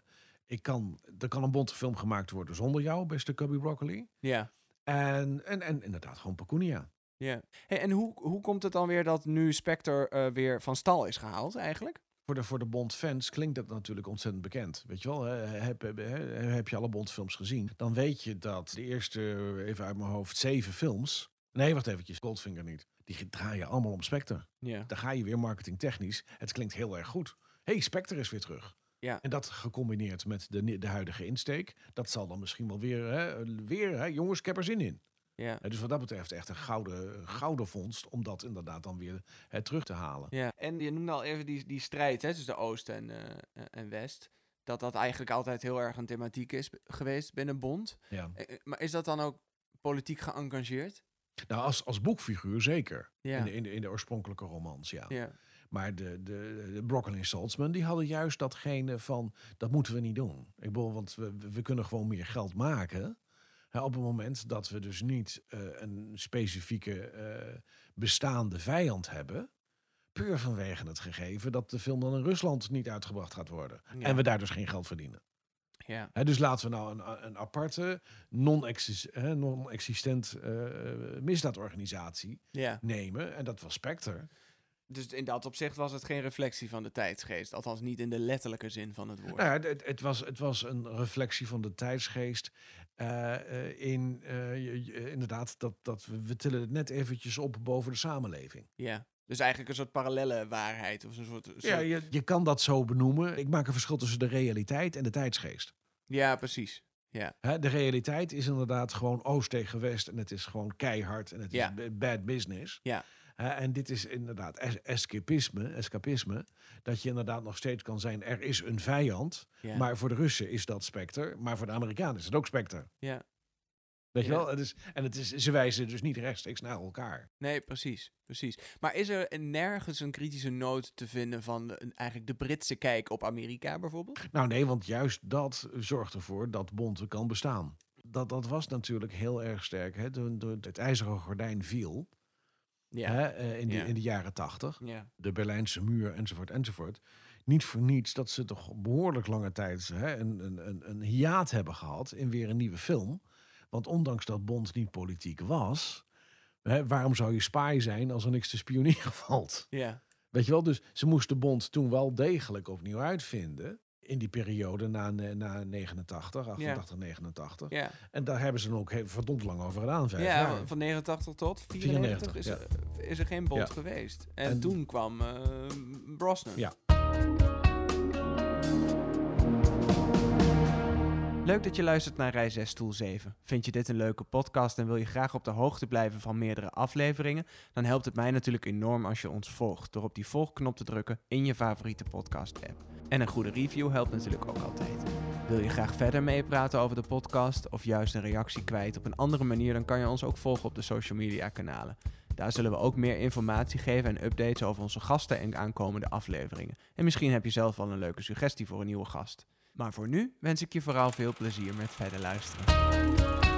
ik kan, er kan een bonte film gemaakt worden zonder jou, beste Cubby Broccoli. Ja, En, en, en inderdaad gewoon Pecunia. ja. Hey, en hoe, hoe komt het dan weer dat nu Spectre eh, weer van stal is gehaald eigenlijk? Voor de, voor de Bond-fans klinkt dat natuurlijk ontzettend bekend. Weet je wel, hè, heb, heb, heb je alle Bond-films gezien? Dan weet je dat de eerste, even uit mijn hoofd, zeven films... Nee, wacht eventjes, Goldfinger niet. Die draaien allemaal om Spectre. Ja, Dan ga je weer marketingtechnisch. Het klinkt heel erg goed. hey, Spectre is weer terug. Ja. En dat gecombineerd met de, de huidige insteek, dat zal dan misschien wel weer, hè, weer hè, jongens, ik heb er zin in. Ja. Hè, Dus wat dat betreft echt een gouden, gouden vondst om dat inderdaad dan weer hè, terug te halen. Ja, en je noemde al even die, die strijd hè, tussen de Oost en, eh, en West. Dat dat eigenlijk altijd heel erg een thematiek is geweest binnen Bond. Ja. Eh, eh, Maar is dat dan ook politiek geëngageerd? Nou, als, als boekfiguur zeker. Ja. In, de, in, de, in de oorspronkelijke romans, ja. Ja, Maar de, de, de Broccoli en Saltzman, die hadden juist datgene van... dat moeten we niet doen. Ik bedoel, want we- we kunnen gewoon meer geld maken... Op het moment dat we dus niet eh, een specifieke eh, bestaande vijand hebben... puur vanwege het gegeven dat de film dan in Rusland niet uitgebracht gaat worden. Ja. En we daar dus geen geld verdienen. ja. Hè, dus laten we nou een, een aparte, non-exis- hè, non-existent eh, misdaadorganisatie ja. nemen. En dat was Spectre. Dus in dat opzicht was het geen reflectie van de tijdsgeest. Althans niet in de letterlijke zin van het woord. Nou het, het, was, het was een reflectie van de tijdsgeest. eh, eh, in eh, inderdaad, dat, dat we, we tillen het net eventjes op boven de samenleving. Ja. Dus eigenlijk een soort parallelle waarheid. Of een soort, soort- Ja, je, je kan dat zo benoemen. Ik maak een verschil tussen de realiteit en de tijdsgeest. ja, precies. Ja, Hè, de realiteit is inderdaad gewoon oost tegen west. En het is gewoon keihard en het Ja. is bad business. Ja. En dit is inderdaad es- escapisme, escapisme. Dat je inderdaad nog steeds kan zijn, er is een vijand. ja. Maar voor de Russen is dat Spectre. Maar voor de Amerikanen is het ook Spectre. ja. Weet je Ja. wel? Het is, en het is, ze wijzen dus niet rechtstreeks naar elkaar. Nee, precies, precies. Maar is er nergens een kritische noot te vinden van een- eigenlijk de Britse kijk op Amerika bijvoorbeeld? Nou nee, want juist dat zorgt ervoor dat Bond kan bestaan. Dat, dat was natuurlijk heel erg sterk. Hè? Toen, toen het ijzeren gordijn viel Ja. hè, eh, in, de, Ja. in de jaren tachtig. Ja. de Berlijnse muur enzovoort enzovoort. Niet voor niets dat ze toch behoorlijk lange tijd hè, een, een, een, een hiaat hebben gehad in weer een nieuwe film. Want ondanks dat Bond niet politiek was, hè, waarom zou je spy zijn als er niks te spioneren valt? Ja. Weet je wel, dus ze moesten Bond toen wel degelijk opnieuw uitvinden. In die periode na, na 89, 88, 89. Ja. En daar hebben ze dan ook heel verdomd lang over gedaan. Vijf ja, jaar. van 89 tot 94 is, 94, er, is er geen bond geweest. En, En- toen kwam eh Brosnan. Ja. Leuk dat je luistert naar Rij 6 Stoel 7. Vind je dit een leuke podcast en wil je graag op de hoogte blijven van meerdere afleveringen? Dan helpt het mij natuurlijk enorm als je ons volgt door op die volgknop te drukken in je favoriete podcast-app. En een goede review helpt natuurlijk ook altijd. Wil je graag verder meepraten over de podcast of juist een reactie kwijt op een andere manier, dan kan je ons ook volgen op de social media kanalen. Daar zullen we ook meer informatie geven en updates over onze gasten en aankomende afleveringen. En misschien heb je zelf al een leuke suggestie voor een nieuwe gast. Maar voor nu wens ik je vooral veel plezier met verder luisteren.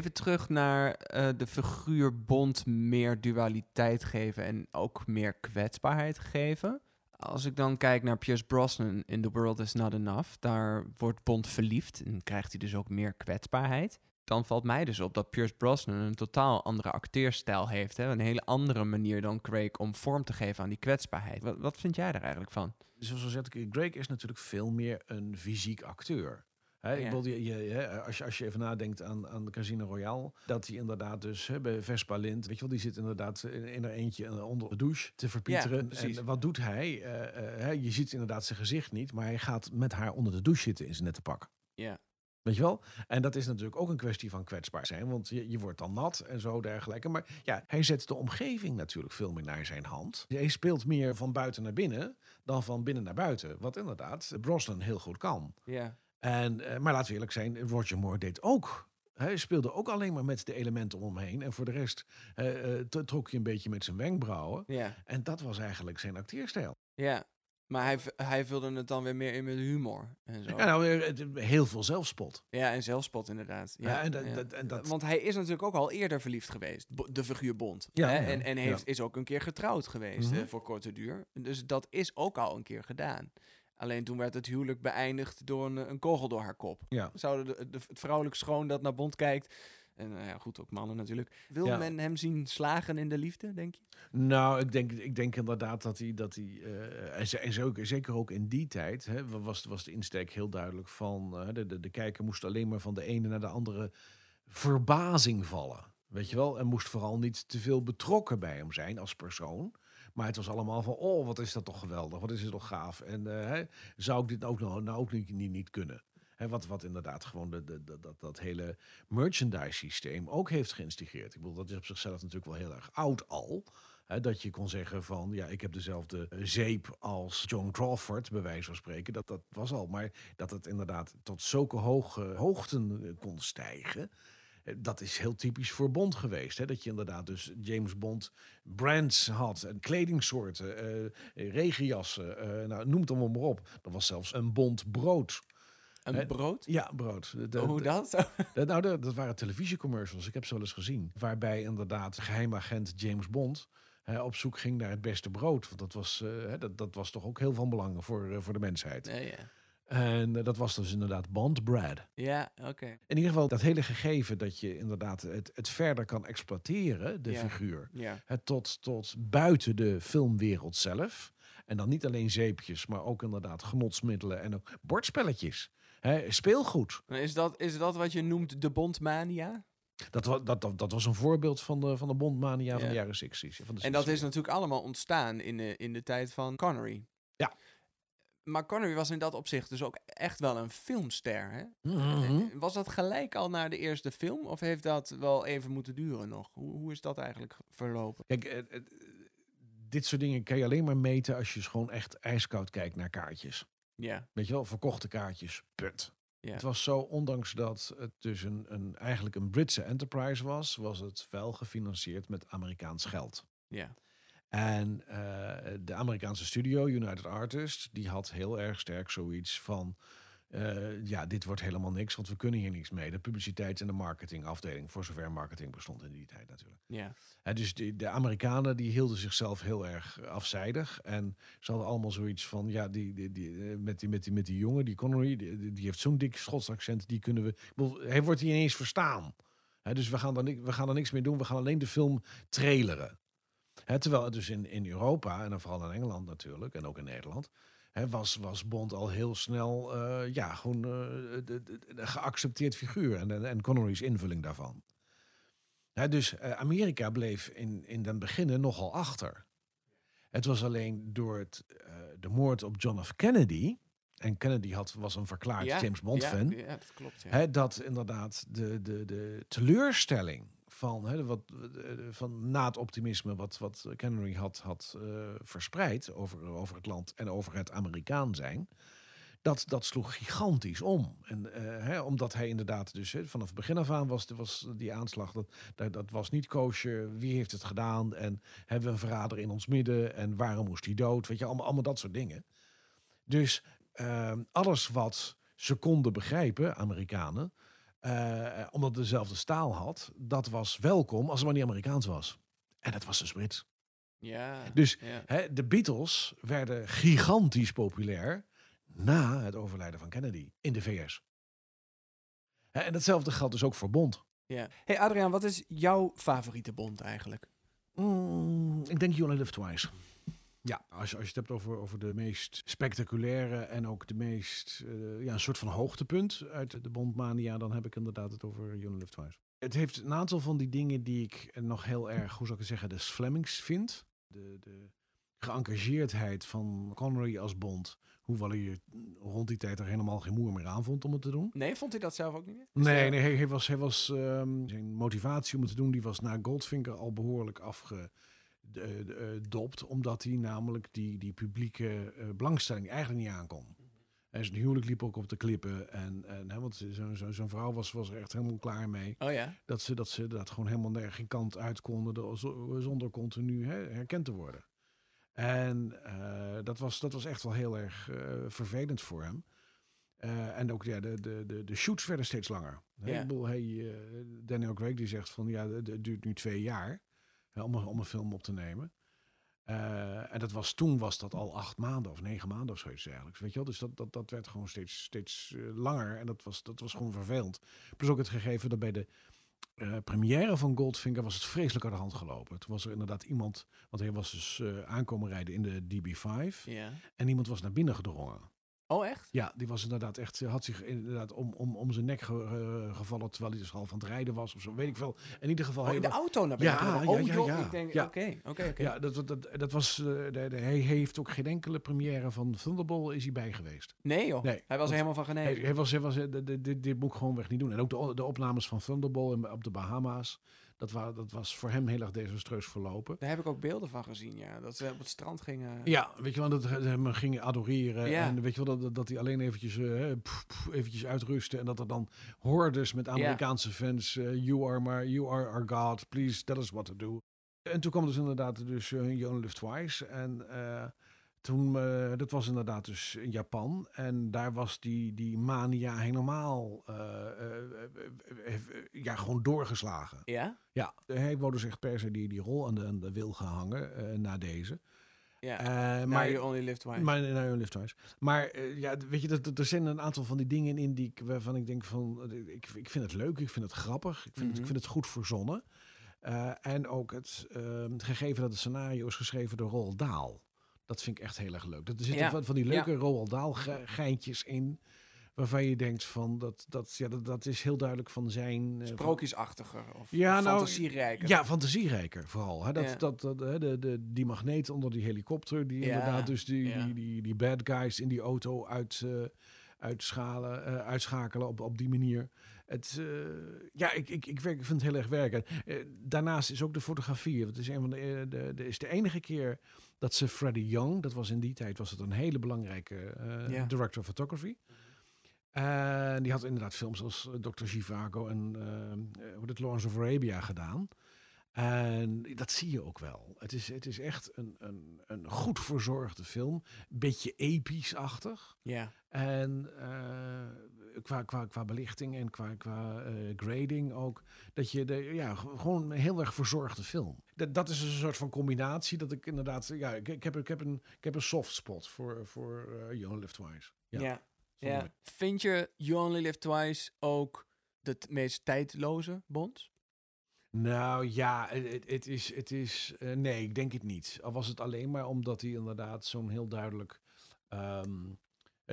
Even terug naar eh, de figuur Bond meer dualiteit geven en ook meer kwetsbaarheid geven. Als ik dan kijk naar Pierce Brosnan in The World Is Not Enough, daar wordt Bond verliefd en krijgt hij dus ook meer kwetsbaarheid. Dan valt mij dus op dat Pierce Brosnan een totaal andere acteerstijl heeft. Hè? Een hele andere manier dan Craig om vorm te geven aan die kwetsbaarheid. Wat, wat vind jij daar eigenlijk van? zoals al zeg ik, Drake is natuurlijk veel meer een fysiek acteur. Ik bedoel, je, je, als, je, als je even nadenkt aan, aan Casino Royale, dat hij inderdaad dus hè, bij Vespa Lind, weet je wel, die zit inderdaad in, in er eentje eh, onder de douche te verpieteren. en wat doet hij? Eh, eh, je ziet inderdaad zijn gezicht niet, maar hij gaat met haar onder de douche zitten in zijn nette pak. Ja. Weet je wel? En dat is natuurlijk ook een kwestie van kwetsbaar zijn, want je, je wordt dan nat en zo dergelijke. Maar ja, hij zet de omgeving natuurlijk veel meer naar zijn hand. Hij speelt meer van buiten naar binnen dan van binnen naar buiten. Wat inderdaad Brosnan heel goed kan. Ja. En, eh, maar laten we eerlijk zijn, Roger Moore deed ook. Hij speelde ook alleen maar met de elementen om hem heen. En voor de rest eh, trok je een beetje met zijn wenkbrauwen. Ja. En dat was eigenlijk zijn acteerstijl. Ja. Maar hij, hij vulde het dan weer meer in met humor en zo. Ja, nou, eh, heel veel zelfspot. Ja, en zelfspot inderdaad. Ja, Ja, en dat- ja. dat- en dat- Want hij is natuurlijk ook al eerder verliefd geweest, de figuur Bond. Ja, hè? En, en heeft, is ook een keer getrouwd geweest Mhm. voor korte duur. Dus dat is ook al een keer gedaan. Alleen toen werd het huwelijk beëindigd door een, een kogel door haar kop. Ja. Zouden de, de, het vrouwelijk schoon dat naar Bond kijkt... En nou ja, goed, ook mannen natuurlijk. Wil Ja. men hem zien slagen in de liefde, denk je? Nou, ik denk, ik denk inderdaad dat hij, dat hij eh, en, en zo- zeker ook in die tijd, hè, was, was de insteek heel duidelijk van, eh, de, de, de kijker moest alleen maar van de ene naar de andere verbazing vallen. Weet je wel? En moest vooral niet te veel betrokken bij hem zijn als persoon. Maar het was allemaal van, oh, wat is dat toch geweldig, wat is het toch gaaf. En eh, zou ik dit ook nou, nou ook niet, niet, kunnen? Hè, wat, wat inderdaad gewoon de, de, dat, dat hele merchandise systeem ook heeft geïnstigeerd. Ik bedoel, dat is op zichzelf natuurlijk wel heel erg oud al. Dat je kon zeggen van, ja, ik heb dezelfde zeep als John Crawford, bij wijze van spreken. Dat, dat was al. Maar dat het inderdaad tot zulke hoge hoogten eh, kon stijgen. Eh, Dat is heel typisch voor Bond geweest. Hè? Dat je inderdaad dus James Bond brands had. En kledingsoorten, eh, regenjassen. eh, nou, noem het allemaal maar op. Er was zelfs een Bond brood. Een Hè? brood? Ja, brood. De- de- Hoe dat? dat, nou, dat, dat waren televisiecommercials. Ik heb ze wel eens gezien. Waarbij inderdaad geheimagent James Bond hè, op zoek ging naar het beste brood. Want dat was, eh, dat, dat was toch ook heel van belang voor, eh, voor de mensheid. Ja, ja. En eh, dat was dus inderdaad Bond. Ja, oké. In ieder geval dat hele gegeven dat je inderdaad het, het verder kan exploiteren, de Ja. figuur. Ja. Het tot, tot buiten de filmwereld zelf. En dan niet alleen zeepjes, maar ook inderdaad genotsmiddelen en ook bordspelletjes. Speelgoed. Is dat, is dat wat je noemt de Bondmania? Dat, wa- dat, dat, dat was een voorbeeld van de, van de bondmania van de jaren 60. Van de En dat 60's. is natuurlijk allemaal ontstaan in de, in de tijd van Connery. Ja. Maar Connery was in dat opzicht dus ook echt wel een filmster. Hè? Mhm. Eh, Was dat gelijk al naar de eerste film? Of heeft dat wel even moeten duren nog? Hoe, hoe is dat eigenlijk verlopen? Kijk, eh, eh, dit soort dingen kan je alleen maar meten als je gewoon echt ijskoud kijkt naar kaartjes. Ja. Weet je wel, verkochte kaartjes. Punt. Het was zo, ondanks dat het dus een, een, eigenlijk een Britse enterprise was, was het wel gefinancierd met Amerikaans geld. Ja. En eh, de Amerikaanse studio, United Artists, die had heel erg sterk zoiets van... eh, ja, dit wordt helemaal niks, want we kunnen hier niks mee. De publiciteits- en de marketingafdeling, voor zover marketing bestond in die tijd natuurlijk. Ja. Hè, dus de, de Amerikanen die hielden zichzelf heel erg afzijdig. En ze hadden allemaal zoiets van, ja, die, die, die, eh, met, die, met, die, met die jongen, die Connery, die, die- heeft zo'n dik Schots accent, die kunnen we... bedoel, Hij wordt hier ineens verstaan. Dus we gaan, we gaan er niks mee doen, we gaan alleen de film traileren. Terwijl het dus in, in Europa, en dan vooral in Engeland natuurlijk, en ook in Nederland... Was, was Bond al heel snel eh, ja, gewoon eh, de, de- de- een geaccepteerd figuur. En, en, Connery's invulling daarvan. Dus eh, Amerika bleef in, in den beginnen nogal achter. Het was alleen door het, de moord op John F. Kennedy... en Kennedy had, was een verklaard ja. James Bond-fan... Ja, ja, dat klopt. Dat inderdaad de, de, de teleurstelling van, hè, wat, eh, van na het optimisme wat, wat Connery had, had eh, verspreid over, over het land en over het Amerikaan zijn, dat, dat sloeg gigantisch om. En, eh, hè, omdat hij inderdaad dus hè, vanaf het begin af aan was, was die aanslag, dat, dat, was niet koosje, wie heeft het gedaan en hebben we een verrader in ons midden en waarom moest hij dood, weet je, allemaal, dat soort dingen. Dus eh, alles wat ze konden begrijpen, Amerikanen, eh, omdat het dezelfde staal had, dat was welkom als het maar niet Amerikaans was. En dat was dus Brits. ja. Dus ja. hè, de Beatles werden gigantisch populair na het overlijden van Kennedy in de VS. Hè, en datzelfde geldt dus ook voor Bond. ja. Hey Adriaan, wat is jouw favoriete Bond eigenlijk? Mm, ik denk You Only Live Twice. Ja, als je, als je het hebt over, over de meest spectaculaire en ook de meest, eh, ja, een soort van hoogtepunt uit de Bondmania, dan heb ik inderdaad het over Live Twice. Het heeft een aantal van die dingen die ik nog heel erg, hoe zou ik het zeggen, de Flemings vind. De, de geëngageerdheid van Connery als Bond, hoewel hij rond die tijd er helemaal geen moer meer aan vond om het te doen. Nee, vond hij dat zelf ook niet meer? Nee, nee hij, hij was, hij was, ehm, zijn motivatie om het te doen, die was na Goldfinger al behoorlijk afgedopt. Omdat hij namelijk die, die publieke eh, belangstelling eigenlijk niet aankon. En zijn huwelijk liep ook op de klippen. En, en, hè, want zijn zo, zo'n vrouw was, was er echt helemaal klaar mee. Oh ja? Dat ze, dat ze dat gewoon helemaal nergens geen kant uit konden zo- zonder continu hè, herkend te worden. En eh, dat, was, dat was echt wel heel erg eh, vervelend voor hem. Eh, en ook ja, de, de, de, de shoots werden steeds langer. Bedoel, hey, eh, Daniel Craig die zegt van ja, het duurt nu twee jaar hè, om, een- om een film op te nemen. Eh, en dat was, toen was dat al acht maanden of negen maanden of zoiets eigenlijk. Weet je wel? Dus dat, dat, dat werd gewoon steeds, steeds eh, langer en dat was, dat was gewoon vervelend. Plus ook het gegeven dat bij de eh, première van Goldfinger was het vreselijk aan de hand gelopen. Toen was er inderdaad iemand, want hij was dus eh, aankomen rijden in de DB5 Ja. en iemand was naar binnen gedrongen. Oh echt? Ja, die was inderdaad echt, had zich inderdaad om, om, om zijn nek ge- eh, gevallen terwijl hij dus half aan het rijden was of zo, weet ik veel. In ieder geval. Oh, hij in de auto naar binnen. Ja, ja, oh, ja, joh, ja. Ik denk, Ja. oké, oké, oké. Ja, dat, dat, dat was, eh, de, de, hij heeft ook geen enkele première van Thunderball is hij bij geweest. Nee joh, Nee, hij was er helemaal van Hij, genezen. hij was, hij was, eh, dit, dit, dit moet ik gewoon weg niet doen. En ook de, de opnames van Thunderball in- op de Bahama's, dat, wa, dat was voor hem heel erg desastreus verlopen. Daar heb ik ook beelden van gezien, ja. Dat ze op het strand gingen. Ja, weet je wel, dat ze hem gingen adoreren. Ja. En weet je wel, dat, dat hij alleen eventjes, pff, pff, eventjes uitrustte. En dat er dan hordes met Amerikaanse fans. eh, you are my, you are our God, please tell us what to do. En toen kwam dus inderdaad dus uh, You Only Live Twice. En eh, Toen, eh, dat was inderdaad dus in Japan. En daar was die, die mania helemaal eh, ja, gewoon doorgeslagen. Ja? Ja, hij wilde zich per se die, die rol aan de, aan de wil gehangen eh, na deze. Ja. Maar You Only Live Twice. maar, ja, Lift Twice. maar ja, weet je, er, er- er zijn een aantal van die dingen in die ik, waarvan ik denk van, ik, ik vind het leuk, ik vind het grappig, ik vind, het, Mhm. ik vind het goed verzonnen. En ook het, eh, het gegeven dat het scenario is geschreven door Roald Dahl. Dat vind ik echt heel erg leuk. Dat er zitten Ja. van, van die leuke Roald Dahl ge- geintjes in. Waarvan je denkt van dat, dat, ja, dat, dat is heel duidelijk van zijn. eh, Sprookjesachtiger of Ja, nou, fantasierijker. ja, fantasierijker vooral. Hè? Dat, Ja. dat, dat, hè, de, de, die magneet onder die helikopter, die Ja, inderdaad dus die, ja. die, die, die bad guys in die auto uit, eh, uitschalen, eh, uitschakelen op, op die manier. Het, eh, ja, ik, ik, ik, werk, ik vind het heel erg werken. Daarnaast is ook de fotografie. Het is, een van de, de, de, is de enige keer dat ze Freddie Young, dat was in die tijd, was het een hele belangrijke eh, director of photography. En die had inderdaad films als eh, Dr. Zhivago en hoe het Lawrence of Arabia gedaan. En dat zie je ook wel. Het is, het is echt een, een, een goed verzorgde film. Beetje episch-achtig. Ja. En qua, qua, qua belichting en qua, qua eh, grading ook. Dat je de, ja, gewoon een heel erg verzorgde film. Dat, dat is een soort van combinatie dat ik inderdaad. Ja, ik, ik, heb, ik, heb, een, ik heb een soft spot voor, voor eh You Only Live Twice. Ja. Ja. Vind je You Only Live Twice ook de t- meest tijdloze Bond? Nou ja, het, het is. Het is eh, nee, ik denk het niet. Al was het alleen maar omdat hij inderdaad zo'n heel duidelijk. ehm,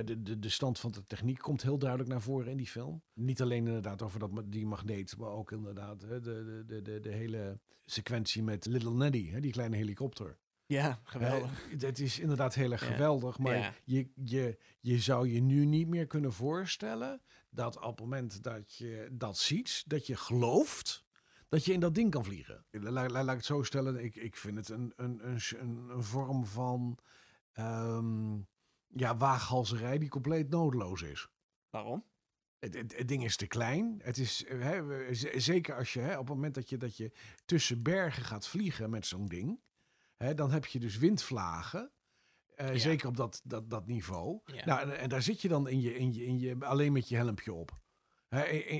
de, de, de stand van de techniek komt heel duidelijk naar voren in die film. Niet alleen inderdaad over dat, die magneet, maar ook inderdaad hè, de, de, de, de, hele sequentie met Little Neddy, hè, die kleine helikopter. Ja, geweldig. Eh, Het is inderdaad heel erg Ja. geweldig, maar Ja. je, je, je zou je nu niet meer kunnen voorstellen dat op het moment dat je dat ziet, dat je gelooft dat je in dat ding kan vliegen. La- la- laat ik het zo stellen, ik, ik vind het een, een, een, een, een vorm van ehm, ja, waaghalzerij die compleet nodeloos is. Waarom? Het, het, het ding is te klein. Het is, eh, hè, zeker als je hè, op het moment dat je, dat je tussen bergen gaat vliegen met zo'n ding, hè, dan heb je dus windvlagen. Eh, Ja. Zeker op dat, dat, dat niveau. Ja. Nou, en, en daar zit je dan in je, in je, in je, alleen met je helmpje op.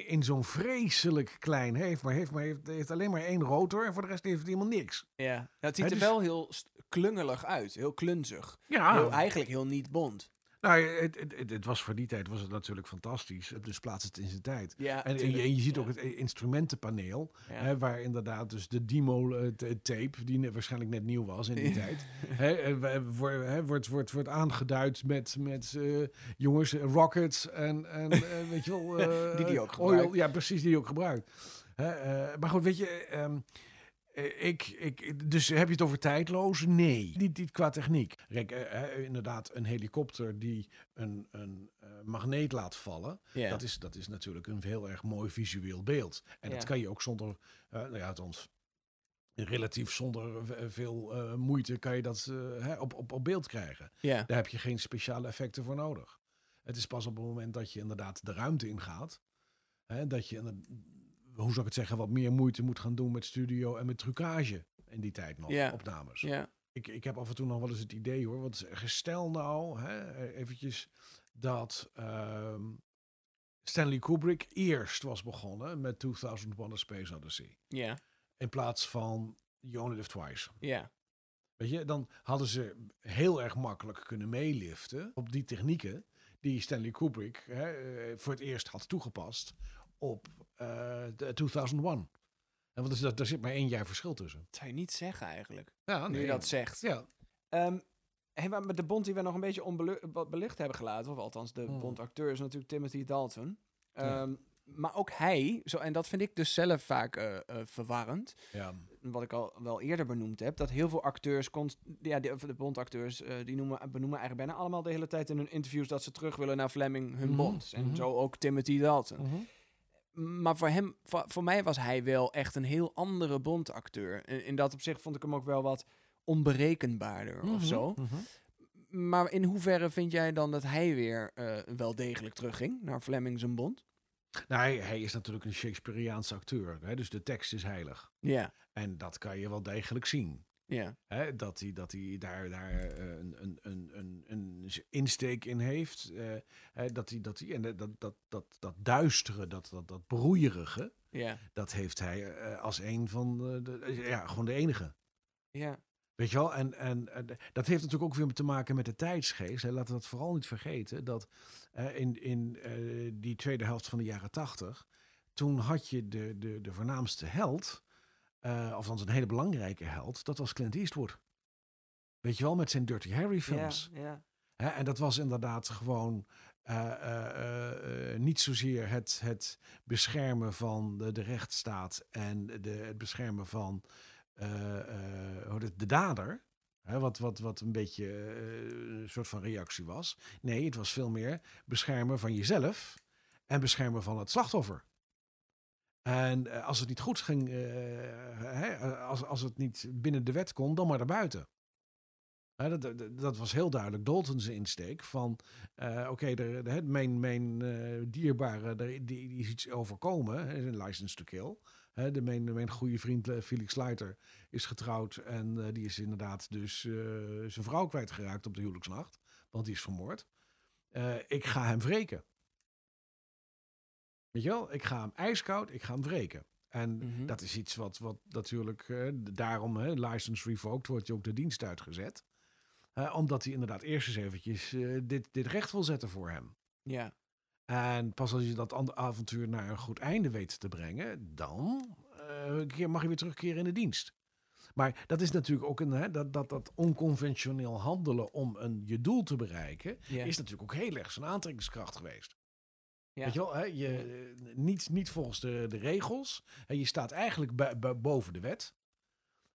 In zo'n vreselijk klein heeft, maar heeft, maar heeft, heeft alleen maar één rotor en voor de rest heeft het helemaal niks. Ja. Nou, het ziet er dus- wel heel klungelig uit. Heel klunzig. Ja, Heel, eigenlijk heel niet Bond. Nou, het, het, het, was voor die tijd was het natuurlijk fantastisch. Dus plaats het in zijn tijd. Ja, En, en, je, tuurlijk. en je ziet Ja. ook het eh, instrumentenpaneel. Ja. Hè, waar inderdaad dus de demo-tape, die ne- waarschijnlijk net nieuw was in die tijd, hè, eh, wa- wo- hè, wordt, wordt, wordt aangeduid met, met eh, jongens, eh, rockets en, en eh, weet je wel... eh, Die die ook oil. gebruikt. Ja, precies, die die ook gebruikt. Hè, eh, maar goed, weet je... ehm, eh, ik, ik, dus heb je het over tijdloos? Nee, niet, niet qua techniek. Kijk, eh, eh, inderdaad, een helikopter die een, een eh, magneet laat vallen. Ja. Dat, is, dat is natuurlijk een heel erg mooi visueel beeld. En dat kan je ook zonder, eh nou ja, althans, relatief zonder veel eh, moeite kan je dat eh, hè, op, op, op beeld krijgen. ja. Daar heb je geen speciale effecten voor nodig. Het is pas op het moment dat je inderdaad de ruimte ingaat, hè, dat je, hoe zou ik het zeggen, wat meer moeite moet gaan doen met studio en met trucage in die tijd nog, Ja. opnames. ja. Ik, ik heb af en toe nog wel eens het idee hoor. Want gestel nou, hè, eventjes, dat ehm, Stanley Kubrick eerst was begonnen met 2001 A Space Odyssey. Ja. In plaats van You Only Live Twice. Ja. Weet je, dan hadden ze heel erg makkelijk kunnen meeliften op die technieken die Stanley Kubrick hè, eh, voor het eerst had toegepast op eh, de 2001. En want zit- daar zit maar één jaar verschil tussen. Dat zou je niet zeggen eigenlijk. Ja, Nu je dat zegt. Ja, Ehm, hey, maar met de Bond die we nog een beetje onbelicht hebben gelaten, of althans de Hmm. Bond-acteur, is natuurlijk Timothy Dalton. Ja. Ehm, Maar ook hij, zo, en dat vind ik dus zelf vaak eh, eh, verwarrend, ja. wat ik al wel eerder benoemd heb, dat heel veel acteurs, ja, de, de Bond-acteurs, eh, die noemen, benoemen eigenlijk bijna allemaal de hele tijd in hun interviews dat ze terug willen naar Fleming, hun Mhm, Bond. En mhm. zo ook Timothy Dalton. Mhm. Maar voor hem, voor, voor mij was hij wel echt een heel andere Bond-acteur. In, in dat opzicht vond ik hem ook wel wat onberekenbaarder of Mhm, zo. mhm. Maar in hoeverre vind jij dan dat hij weer eh, wel degelijk terugging naar Fleming zijn Bond? Nou, hij, hij is natuurlijk een Shakespeareaanse acteur. Hè, dus de tekst is heilig. Ja, En dat kan je wel degelijk zien. Ja. Hè, dat hij, dat hij daar, daar eh, een, een, een, een, een insteek in heeft. eh, hè, dat hij, dat hij, en dat, dat, dat, dat duistere, dat, dat, dat broeierige, Ja. dat heeft hij eh, als een van de, ja, gewoon de enige. Ja. Weet je wel? En, en, en dat heeft natuurlijk ook weer te maken met de tijdsgeest. Hè. Laten we dat vooral niet vergeten. Dat in, in die tweede helft van de jaren tachtig... toen had je de, de, de voornaamste held... eh althans een hele belangrijke held... dat was Clint Eastwood. Weet je wel, met zijn Dirty Harry films. Ja. ja. Hè, en dat was inderdaad gewoon eh, eh, niet zozeer het, het beschermen van de, de rechtsstaat en de, het beschermen van het- de dader. Hè, wat, wat, wat een beetje een soort van reactie was. Nee, het was veel meer beschermen van jezelf en beschermen van het slachtoffer. En eh, als het niet goed ging, eh, hè, als, als het niet binnen de wet kon, dan maar daarbuiten. Hè, dat, dat, was heel duidelijk Dalton's insteek van, eh, oké, er- mijn, mijn dierbare, er- die, die is iets overkomen, een license to kill. Hè, de, mijn, mijn goede vriend Felix Leiter is getrouwd en die is inderdaad dus zijn vrouw kwijtgeraakt op de huwelijksnacht, want die is vermoord. Ik ga hem wreken. Weet je wel, ik ga hem ijskoud, ik ga hem wreken. En Mhm. dat is iets wat, wat natuurlijk, eh, daarom, hè, license revoked, wordt je ook de dienst uitgezet. Omdat hij inderdaad eerst eens eventjes eh, dit, dit recht wil zetten voor hem. Ja. En pas als je dat avontuur naar een goed einde weet te brengen, dan eh, mag je weer terugkeren in de dienst. Maar dat is natuurlijk ook een, hè, dat, dat, dat onconventioneel handelen om een, je doel te bereiken, Ja. is natuurlijk ook heel erg zijn aantrekkingskracht geweest. Ja. Weet je wel, hè? Je, eh, niet, niet volgens de, de regels. Hè, je staat eigenlijk bij- bij- boven de wet.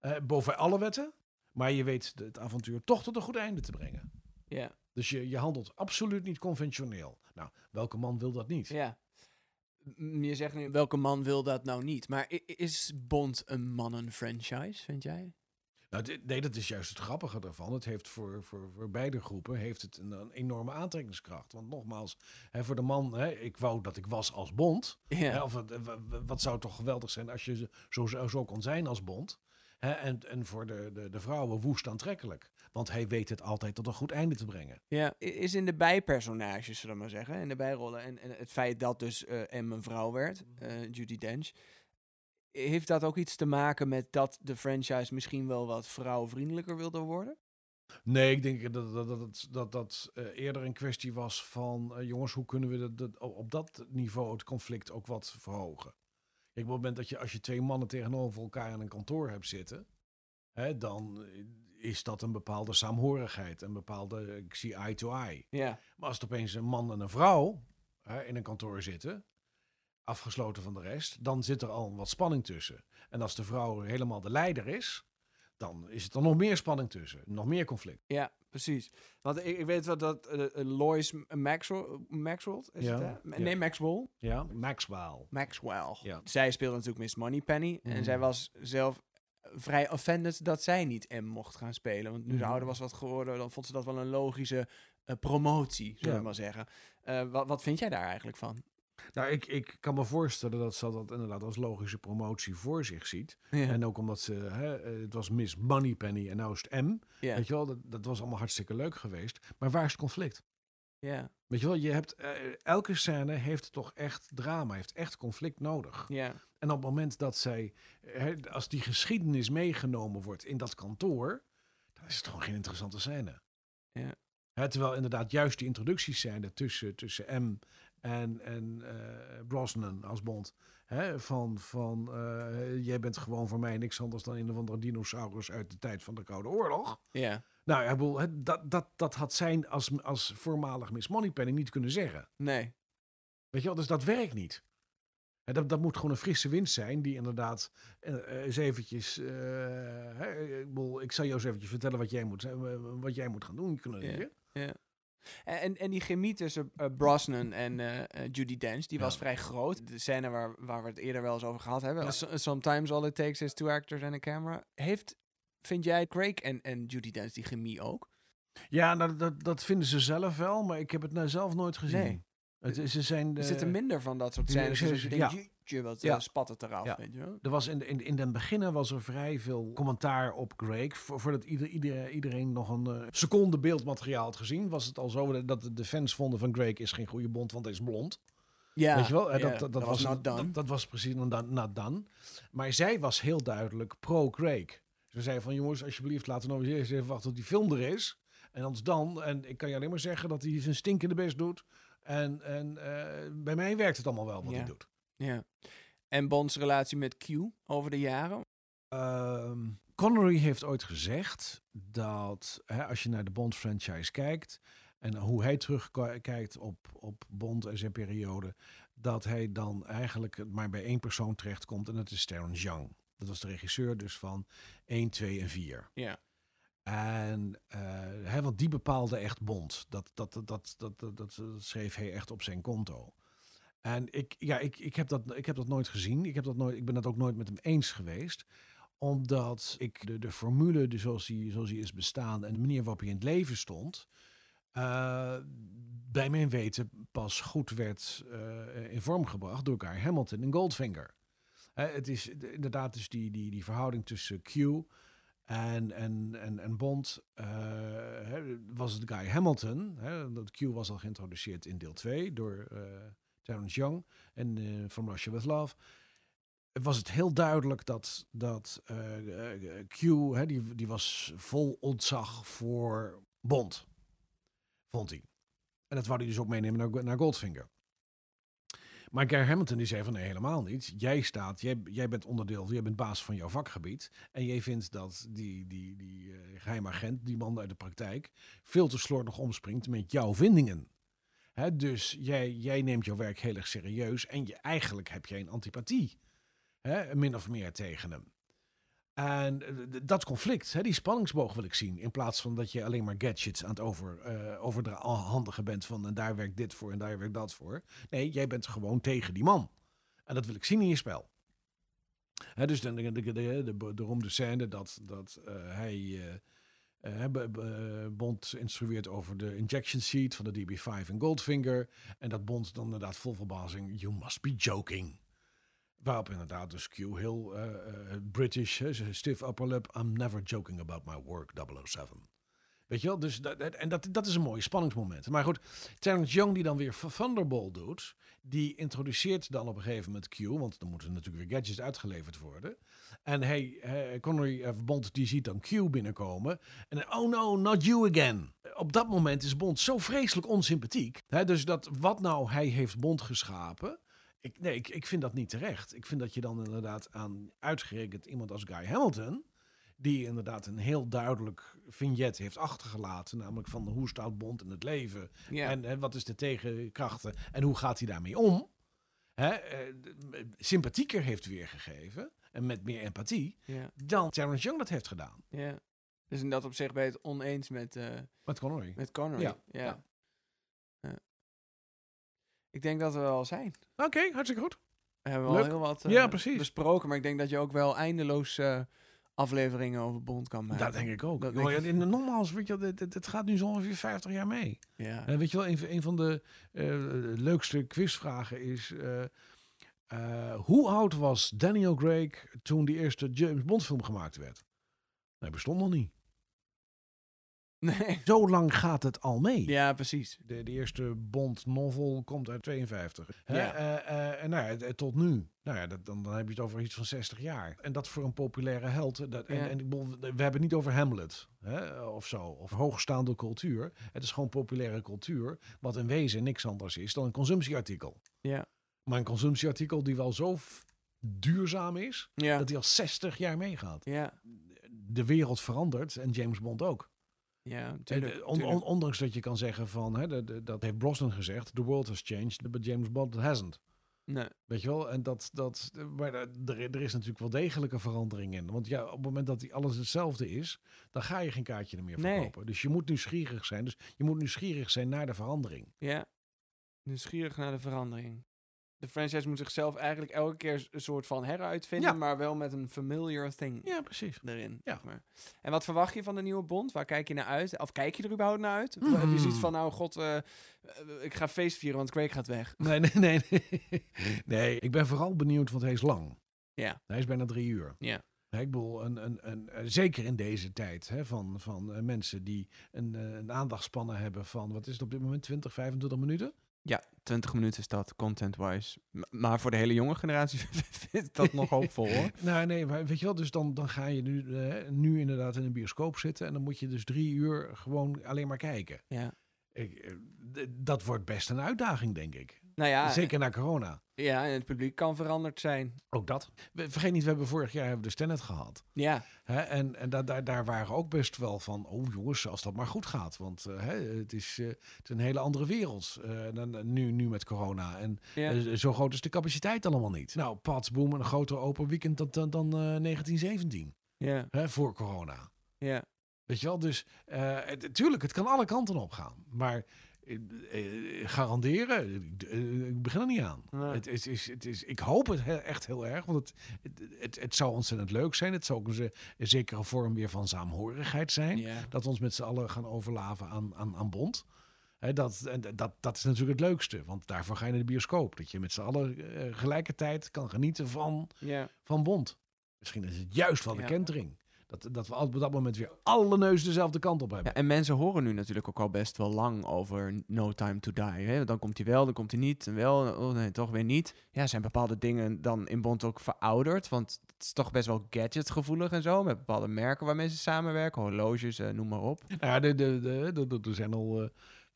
Eh, boven alle wetten. Maar je weet het avontuur toch tot een goed einde te brengen. Ja. Dus je, je handelt absoluut niet conventioneel. Nou, welke man wil dat niet? Ja. Je zegt nu, welke man wil dat nou niet? Maar is Bond een mannen-franchise, vind jij? Nou, dit- nee, dat is juist het grappige ervan. Het heeft voor, voor, voor beide groepen heeft het een, een enorme aantrekkingskracht. Want nogmaals, hè, voor de man, hè, ik wou dat ik was als Bond. Ja. Hè, of wat, w- wat zou toch geweldig zijn als je zo, zo, zo kon zijn als Bond. Hè, en, en voor de, de, de vrouwen woest aantrekkelijk. Want hij weet het altijd tot een goed einde te brengen. Ja, is in de bijpersonages, zullen we maar zeggen, in de bijrollen. En, en het feit dat dus eh M een vrouw werd, eh, Judy Dench. Heeft dat ook iets te maken met dat de franchise misschien wel wat vrouwvriendelijker wilde worden? Nee, ik denk dat dat, dat, dat, dat, eh, eerder een kwestie was van... eh, jongens, hoe kunnen we dat, dat, op dat niveau het conflict ook wat verhogen? Kijk, op het moment dat je als je twee mannen tegenover elkaar in een kantoor hebt zitten... Hè, dan eh, is dat een bepaalde saamhorigheid. Een bepaalde, ik zie eye to eye. Ja. Maar als het opeens een man en een vrouw hè, in een kantoor zitten... afgesloten van de rest, dan zit er al wat spanning tussen. En als de vrouw helemaal de leider is... dan is het er nog meer spanning tussen. Nog meer conflict. Ja, precies. Want ik, ik weet wel dat eh, eh, Lois Maxwell, Maxwell is Ja, het, hè? ja. Nee, Maxwell. Ja, Maxwell. Maxwell. Ja. Zij speelde natuurlijk Miss Moneypenny. En Mhm. zij was zelf vrij offended dat zij niet M mocht gaan spelen. Want nu ze Mhm. ouder was wat geworden, dan vond ze dat wel een logische eh, promotie, zullen Ja. we maar zeggen. Wat, wat vind jij daar eigenlijk van? Nou, ik, ik kan me voorstellen dat ze dat inderdaad als logische promotie voor zich ziet. Ja. En ook omdat ze, hè, eh, het was Miss Moneypenny en nou is het M. ja. Weet je wel, dat, dat was allemaal hartstikke leuk geweest. Maar waar is het conflict? ja. Weet je wel, je hebt, eh, elke scène heeft toch echt drama, heeft echt conflict nodig. ja. En op het moment dat zij, hè, als die geschiedenis meegenomen wordt in dat kantoor, dan is het gewoon geen interessante scène. Ja. Hè, terwijl inderdaad juist die introductiescène tussen, tussen M en, en eh, Brosnan als Bond, hè, van, van eh, jij bent gewoon voor mij niks anders dan een of andere dinosaurus uit de tijd van de Koude Oorlog. Ja. Nou, ik bedoel, dat, dat, dat had zijn als, als voormalig Miss Moneypenny niet kunnen zeggen. Nee. Weet je wel, dus dat werkt niet. Hè, dat, dat moet gewoon een frisse wind zijn die inderdaad eh, eens eventjes... hè, ik, bedoel, ik zal jou eens eventjes vertellen wat jij moet, wat jij moet gaan doen. Kunnen Ja. En, en die chemie tussen eh, Brosnan en eh, eh, Judy Dench, die was vrij groot. De scène waar, waar we het eerder wel eens over gehad hebben. Ja. Sometimes all it takes is two actors and a camera. Heeft, vind jij Craig en, en Judy Dench die chemie ook? Ja, nou, dat, dat vinden ze zelf wel, maar ik heb het nou zelf nooit gezien. Nee. Het, ze zijn... Er zitten minder van dat soort scènes. Dus je wat Ja. eh, spat het eraf, Ja. weet je. Er was in, in, in den beginnen was er vrij veel commentaar op Greg. Vo- Voordat ieder, ieder, iedereen nog een eh, seconde beeldmateriaal had gezien, was het al zo dat de- fans vonden van Greg is geen goede bond, want hij is blond. Ja, Weet je wel? Eh, ja, dat, dat, dat was. Dat, dat was precies not, done. Maar zij was heel duidelijk pro-Craig. Ze zei van jongens, alsjeblieft, laten we nou eens even wachten tot die film er is. En anders dan, en ik kan je alleen maar zeggen dat hij zijn stinkende best doet. En, en bij mij werkt het allemaal wel wat Ja. hij doet. Ja. En Bonds relatie met Q over de jaren. Ehm, Connery heeft ooit gezegd dat hè, als je naar de Bond-franchise kijkt en hoe hij terugkijkt op, op Bond en zijn periode, dat hij dan eigenlijk maar bij één persoon terechtkomt en dat is Terrence Young. Dat was de regisseur dus van 1, 2 en 4. Ja. En eh, hè, want die bepaalde echt Bond. Dat, dat, dat, dat, dat, dat, dat schreef hij echt op zijn konto. En ik, ja, ik, ik, heb dat, ik heb dat nooit gezien. Ik, heb dat nooit, ik ben dat ook nooit met hem eens geweest. Omdat ik de, de formule zoals, die, zoals die is bestaan en de manier waarop hij in het leven stond. eh, bij mijn weten pas goed werd eh, in vorm gebracht door Guy Hamilton en Goldfinger. Het is inderdaad dus die, die, die verhouding tussen Q en, en, en, en Bond eh, was het Guy Hamilton. Hè, dat Q was al geïntroduceerd in deel 2 door Terrence Young en eh From Russia With Love. Was het heel duidelijk dat, dat eh, eh, Q, hè, die, die was vol ontzag voor Bond, vond hij. En dat wou hij dus ook meenemen naar, naar Goldfinger. Maar Guy Hamilton die zei van nee, helemaal niet. Jij staat, jij, jij bent onderdeel, jij bent baas van jouw vakgebied. En jij vindt dat die, die, die geheime agent, die man uit de praktijk, veel te slordig omspringt met jouw vindingen. Dus jij, jij neemt jouw werk heel erg serieus en je, eigenlijk heb jij een antipathie. Min of meer tegen hem. En eh, dat conflict, die spanningsboog wil ik zien. In plaats van dat je alleen maar gadgets aan het over, eh overhandigen bent van en daar werkt dit voor en daar werkt dat voor. Nee, jij bent gewoon tegen die man. En dat wil ik zien in je spel. Dus de, de, de, de, de beroemde scène dat, dat eh, hij eh, be- Bond instrueert over de injection seat van de DB5 en Goldfinger. En dat Bond dan inderdaad vol verbazing, you must be joking. Waarop inderdaad dus Q heel eh, British, stiff upper lip, I'm never joking about my work, 007. Weet je wel, dus en dat, dat is een mooi spanningsmoment. Maar goed, Terrence Young die dan weer Thunderbolt doet, die introduceert dan op een gegeven moment Q, want dan moeten natuurlijk weer gadgets uitgeleverd worden. En hij, hij Connery eh, Bond die ziet dan Q binnenkomen en oh no, not you again. Op dat moment is Bond zo vreselijk onsympathiek. Hè, dus dat wat nou hij heeft Bond geschapen, ik, nee, ik, ik vind dat niet terecht. Ik vind dat je dan inderdaad aan uitgerekend iemand als Guy Hamilton, die inderdaad een heel duidelijk vignet heeft achtergelaten, namelijk van hoe staat Bond in het leven Ja. en, en wat is de tegenkrachten en hoe gaat hij daarmee om, hè, eh, sympathieker heeft weergegeven en met meer empathie ja. dan Terrence Young dat heeft gedaan. ja. Dus in dat opzicht ben je het oneens met, eh, Met Connery. met Connery. Ja, Ja. Ik denk dat we wel zijn. Oké, hartstikke goed. We hebben al Leuk. heel wat eh, Ja, precies. besproken, maar ik denk dat je ook wel eindeloos eh, afleveringen over Bond kan maken. Dat denk ik ook. Dat denk in- nogmaals, weet je, wel, dit, dit- dit gaat nu zo ongeveer 50 jaar mee. Ja. En weet je wel, een, van- een van de eh, leukste quizvragen is... eh, eh, hoe oud was Daniel Craig toen die eerste James Bond film gemaakt werd? Hij bestond nog niet. Nee. Zo lang gaat het al mee. Ja, precies. De, de eerste Bond novel komt uit 52. Hè? Ja. Eh, eh, en nou ja, tot nu. Nou ja, dat, dan, dan heb je het over iets van 60 jaar. En dat voor een populaire held. Dat, en, Ja. en ik bedoel, we hebben het niet over Hamlet hè, of zo. Of hoogstaande cultuur. Het is gewoon populaire cultuur. Wat in wezen niks anders is dan een consumptieartikel. Ja. Maar een consumptieartikel die wel zo duurzaam is. Ja. Dat hij al 60 jaar meegaat. Ja. De wereld verandert en James Bond ook. Ja, tuurlijk, eh, on- tuurlijk. on- ondanks dat je kan zeggen van, hè, de- de- dat heeft Brosnan gezegd, the world has changed, but James Bond hasn't. Nee. Weet je wel? En dat, dat, maar er, er is natuurlijk wel degelijke verandering in. Want ja, op het moment dat alles hetzelfde is, dan ga je geen kaartje meer Nee. verkopen. Dus je moet nieuwsgierig zijn. Dus je moet nieuwsgierig zijn naar de verandering. Ja. Nieuwsgierig naar de verandering. De franchise moet zichzelf eigenlijk elke keer een soort van heruitvinden, Ja. maar wel met een familiar thing Ja, precies. erin. Ja. Zeg maar. En wat verwacht je van de nieuwe Bond? Waar kijk je naar uit? Of kijk je er überhaupt naar uit? Of heb je zoiets Mm. van, nou god, eh, eh, ik ga feest vieren, want Craig gaat weg. Nee, nee, nee, nee. Nee, ik ben vooral benieuwd, want hij is lang. Ja. Hij is bijna drie uur. Ja. Ik bedoel, een, een, een, eh, zeker in deze tijd hè, van, van mensen die een, een aandachtspannen hebben van, wat is het op dit moment, 20, 25 minuten? Ja, 20 minuten is dat, content-wise. Maar voor de hele jonge generatie vind ik dat nog hoopvol hoor. Nou, nee, maar weet je wel, dus dan, dan ga je nu, eh, nu inderdaad in een bioscoop zitten en dan moet je dus drie uur gewoon alleen maar kijken. Ja. Ik, eh, dat wordt best een uitdaging, denk ik. Nou ja, Zeker na corona. Ja, en het publiek kan veranderd zijn. Ook dat. Vergeet niet, we hebben vorig jaar hebben de Stennet gehad. Ja, en en daar, daar, daar waren ook best wel van, oh jongens, als dat maar goed gaat. Want eh, het, is, eh, het is een hele andere wereld eh, dan nu, nu met corona. En ja. zo groot is de capaciteit allemaal niet. Nou, Pats Boom, een groter open weekend dan, dan, dan eh, 1917, ja, voor corona. ja. Weet je wel, dus eh, het, tuurlijk, het kan alle kanten op gaan. Maar garanderen, ik- eh, begin er niet aan. Nee. Het is, is, het is, ik hoop het he- echt heel erg, want het, het, het, het zou ontzettend leuk zijn. Het zou ook een, ze- een zekere vorm weer van saamhorigheid zijn. ja. Dat we ons met z'n allen gaan overlaven aan, aan, aan bond. Dat, dat, dat is natuurlijk het leukste, want daarvoor ga je naar de bioscoop. Dat je met z'n allen eh, gelijkertijd kan genieten van, ja. van bond. Misschien is het juist wel de Ja. kentering. Dat, dat we op dat moment weer alle neus dezelfde kant op hebben. Ja, en mensen horen nu natuurlijk ook al best wel lang over No Time to Die. Hè? Dan komt hij wel, dan komt hij niet. En wel, oh nee, toch weer niet. Ja, zijn bepaalde dingen dan in Bond ook verouderd? Want het is toch best wel gadgetgevoelig en zo. Met bepaalde merken waarmee ze samenwerken. Horloges, eh, noem maar op. Nou ja, de, de, de, de- de- er zijn al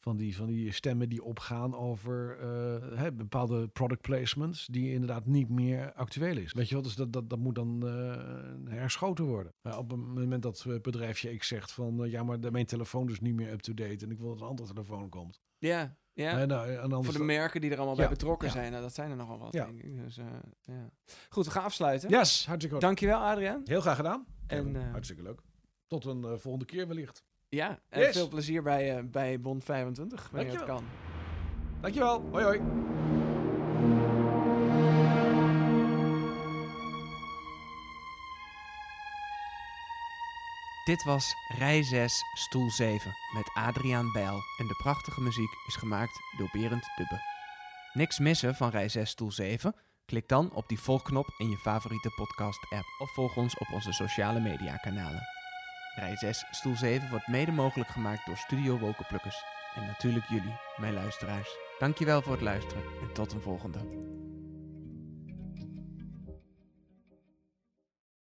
van, die, van die stemmen die opgaan over eh, hè, bepaalde product placements die inderdaad niet meer actueel is. Weet je wel, dus dat, dat, dat moet dan eh, herschoten worden. Op het moment dat het bedrijfje X zegt van eh, ja, maar mijn telefoon is niet meer up-to-date en ik wil dat een andere telefoon komt. Ja, ja. Nou, en Voor de merken die er allemaal Ja, bij betrokken ja. zijn. Nou, dat zijn er nogal wat, Ja. denk ik. Dus, eh, ja. Goed, we gaan afsluiten. Yes, hartstikke goed. Dankjewel, Adriaan. Heel graag gedaan. En, En, eh, hartstikke leuk. Tot een eh, volgende keer wellicht. Ja, en Yes. veel plezier bij, eh, bij Bond 25, wanneer het kan. Dankjewel. Hoi hoi. Dit was Rij 6, Stoel 7 met Adriaan Bijl. En de prachtige muziek is gemaakt door Berend Dubbe. Niks missen van Rij 6, Stoel 7? Klik dan op die volgknop in je favoriete podcast-app of volg ons op onze sociale media-kanalen. Rij 6, Stoel 7 wordt mede mogelijk gemaakt door Studio Wolkenplukkers. En natuurlijk jullie, mijn luisteraars. Dankjewel voor het luisteren en tot een volgende.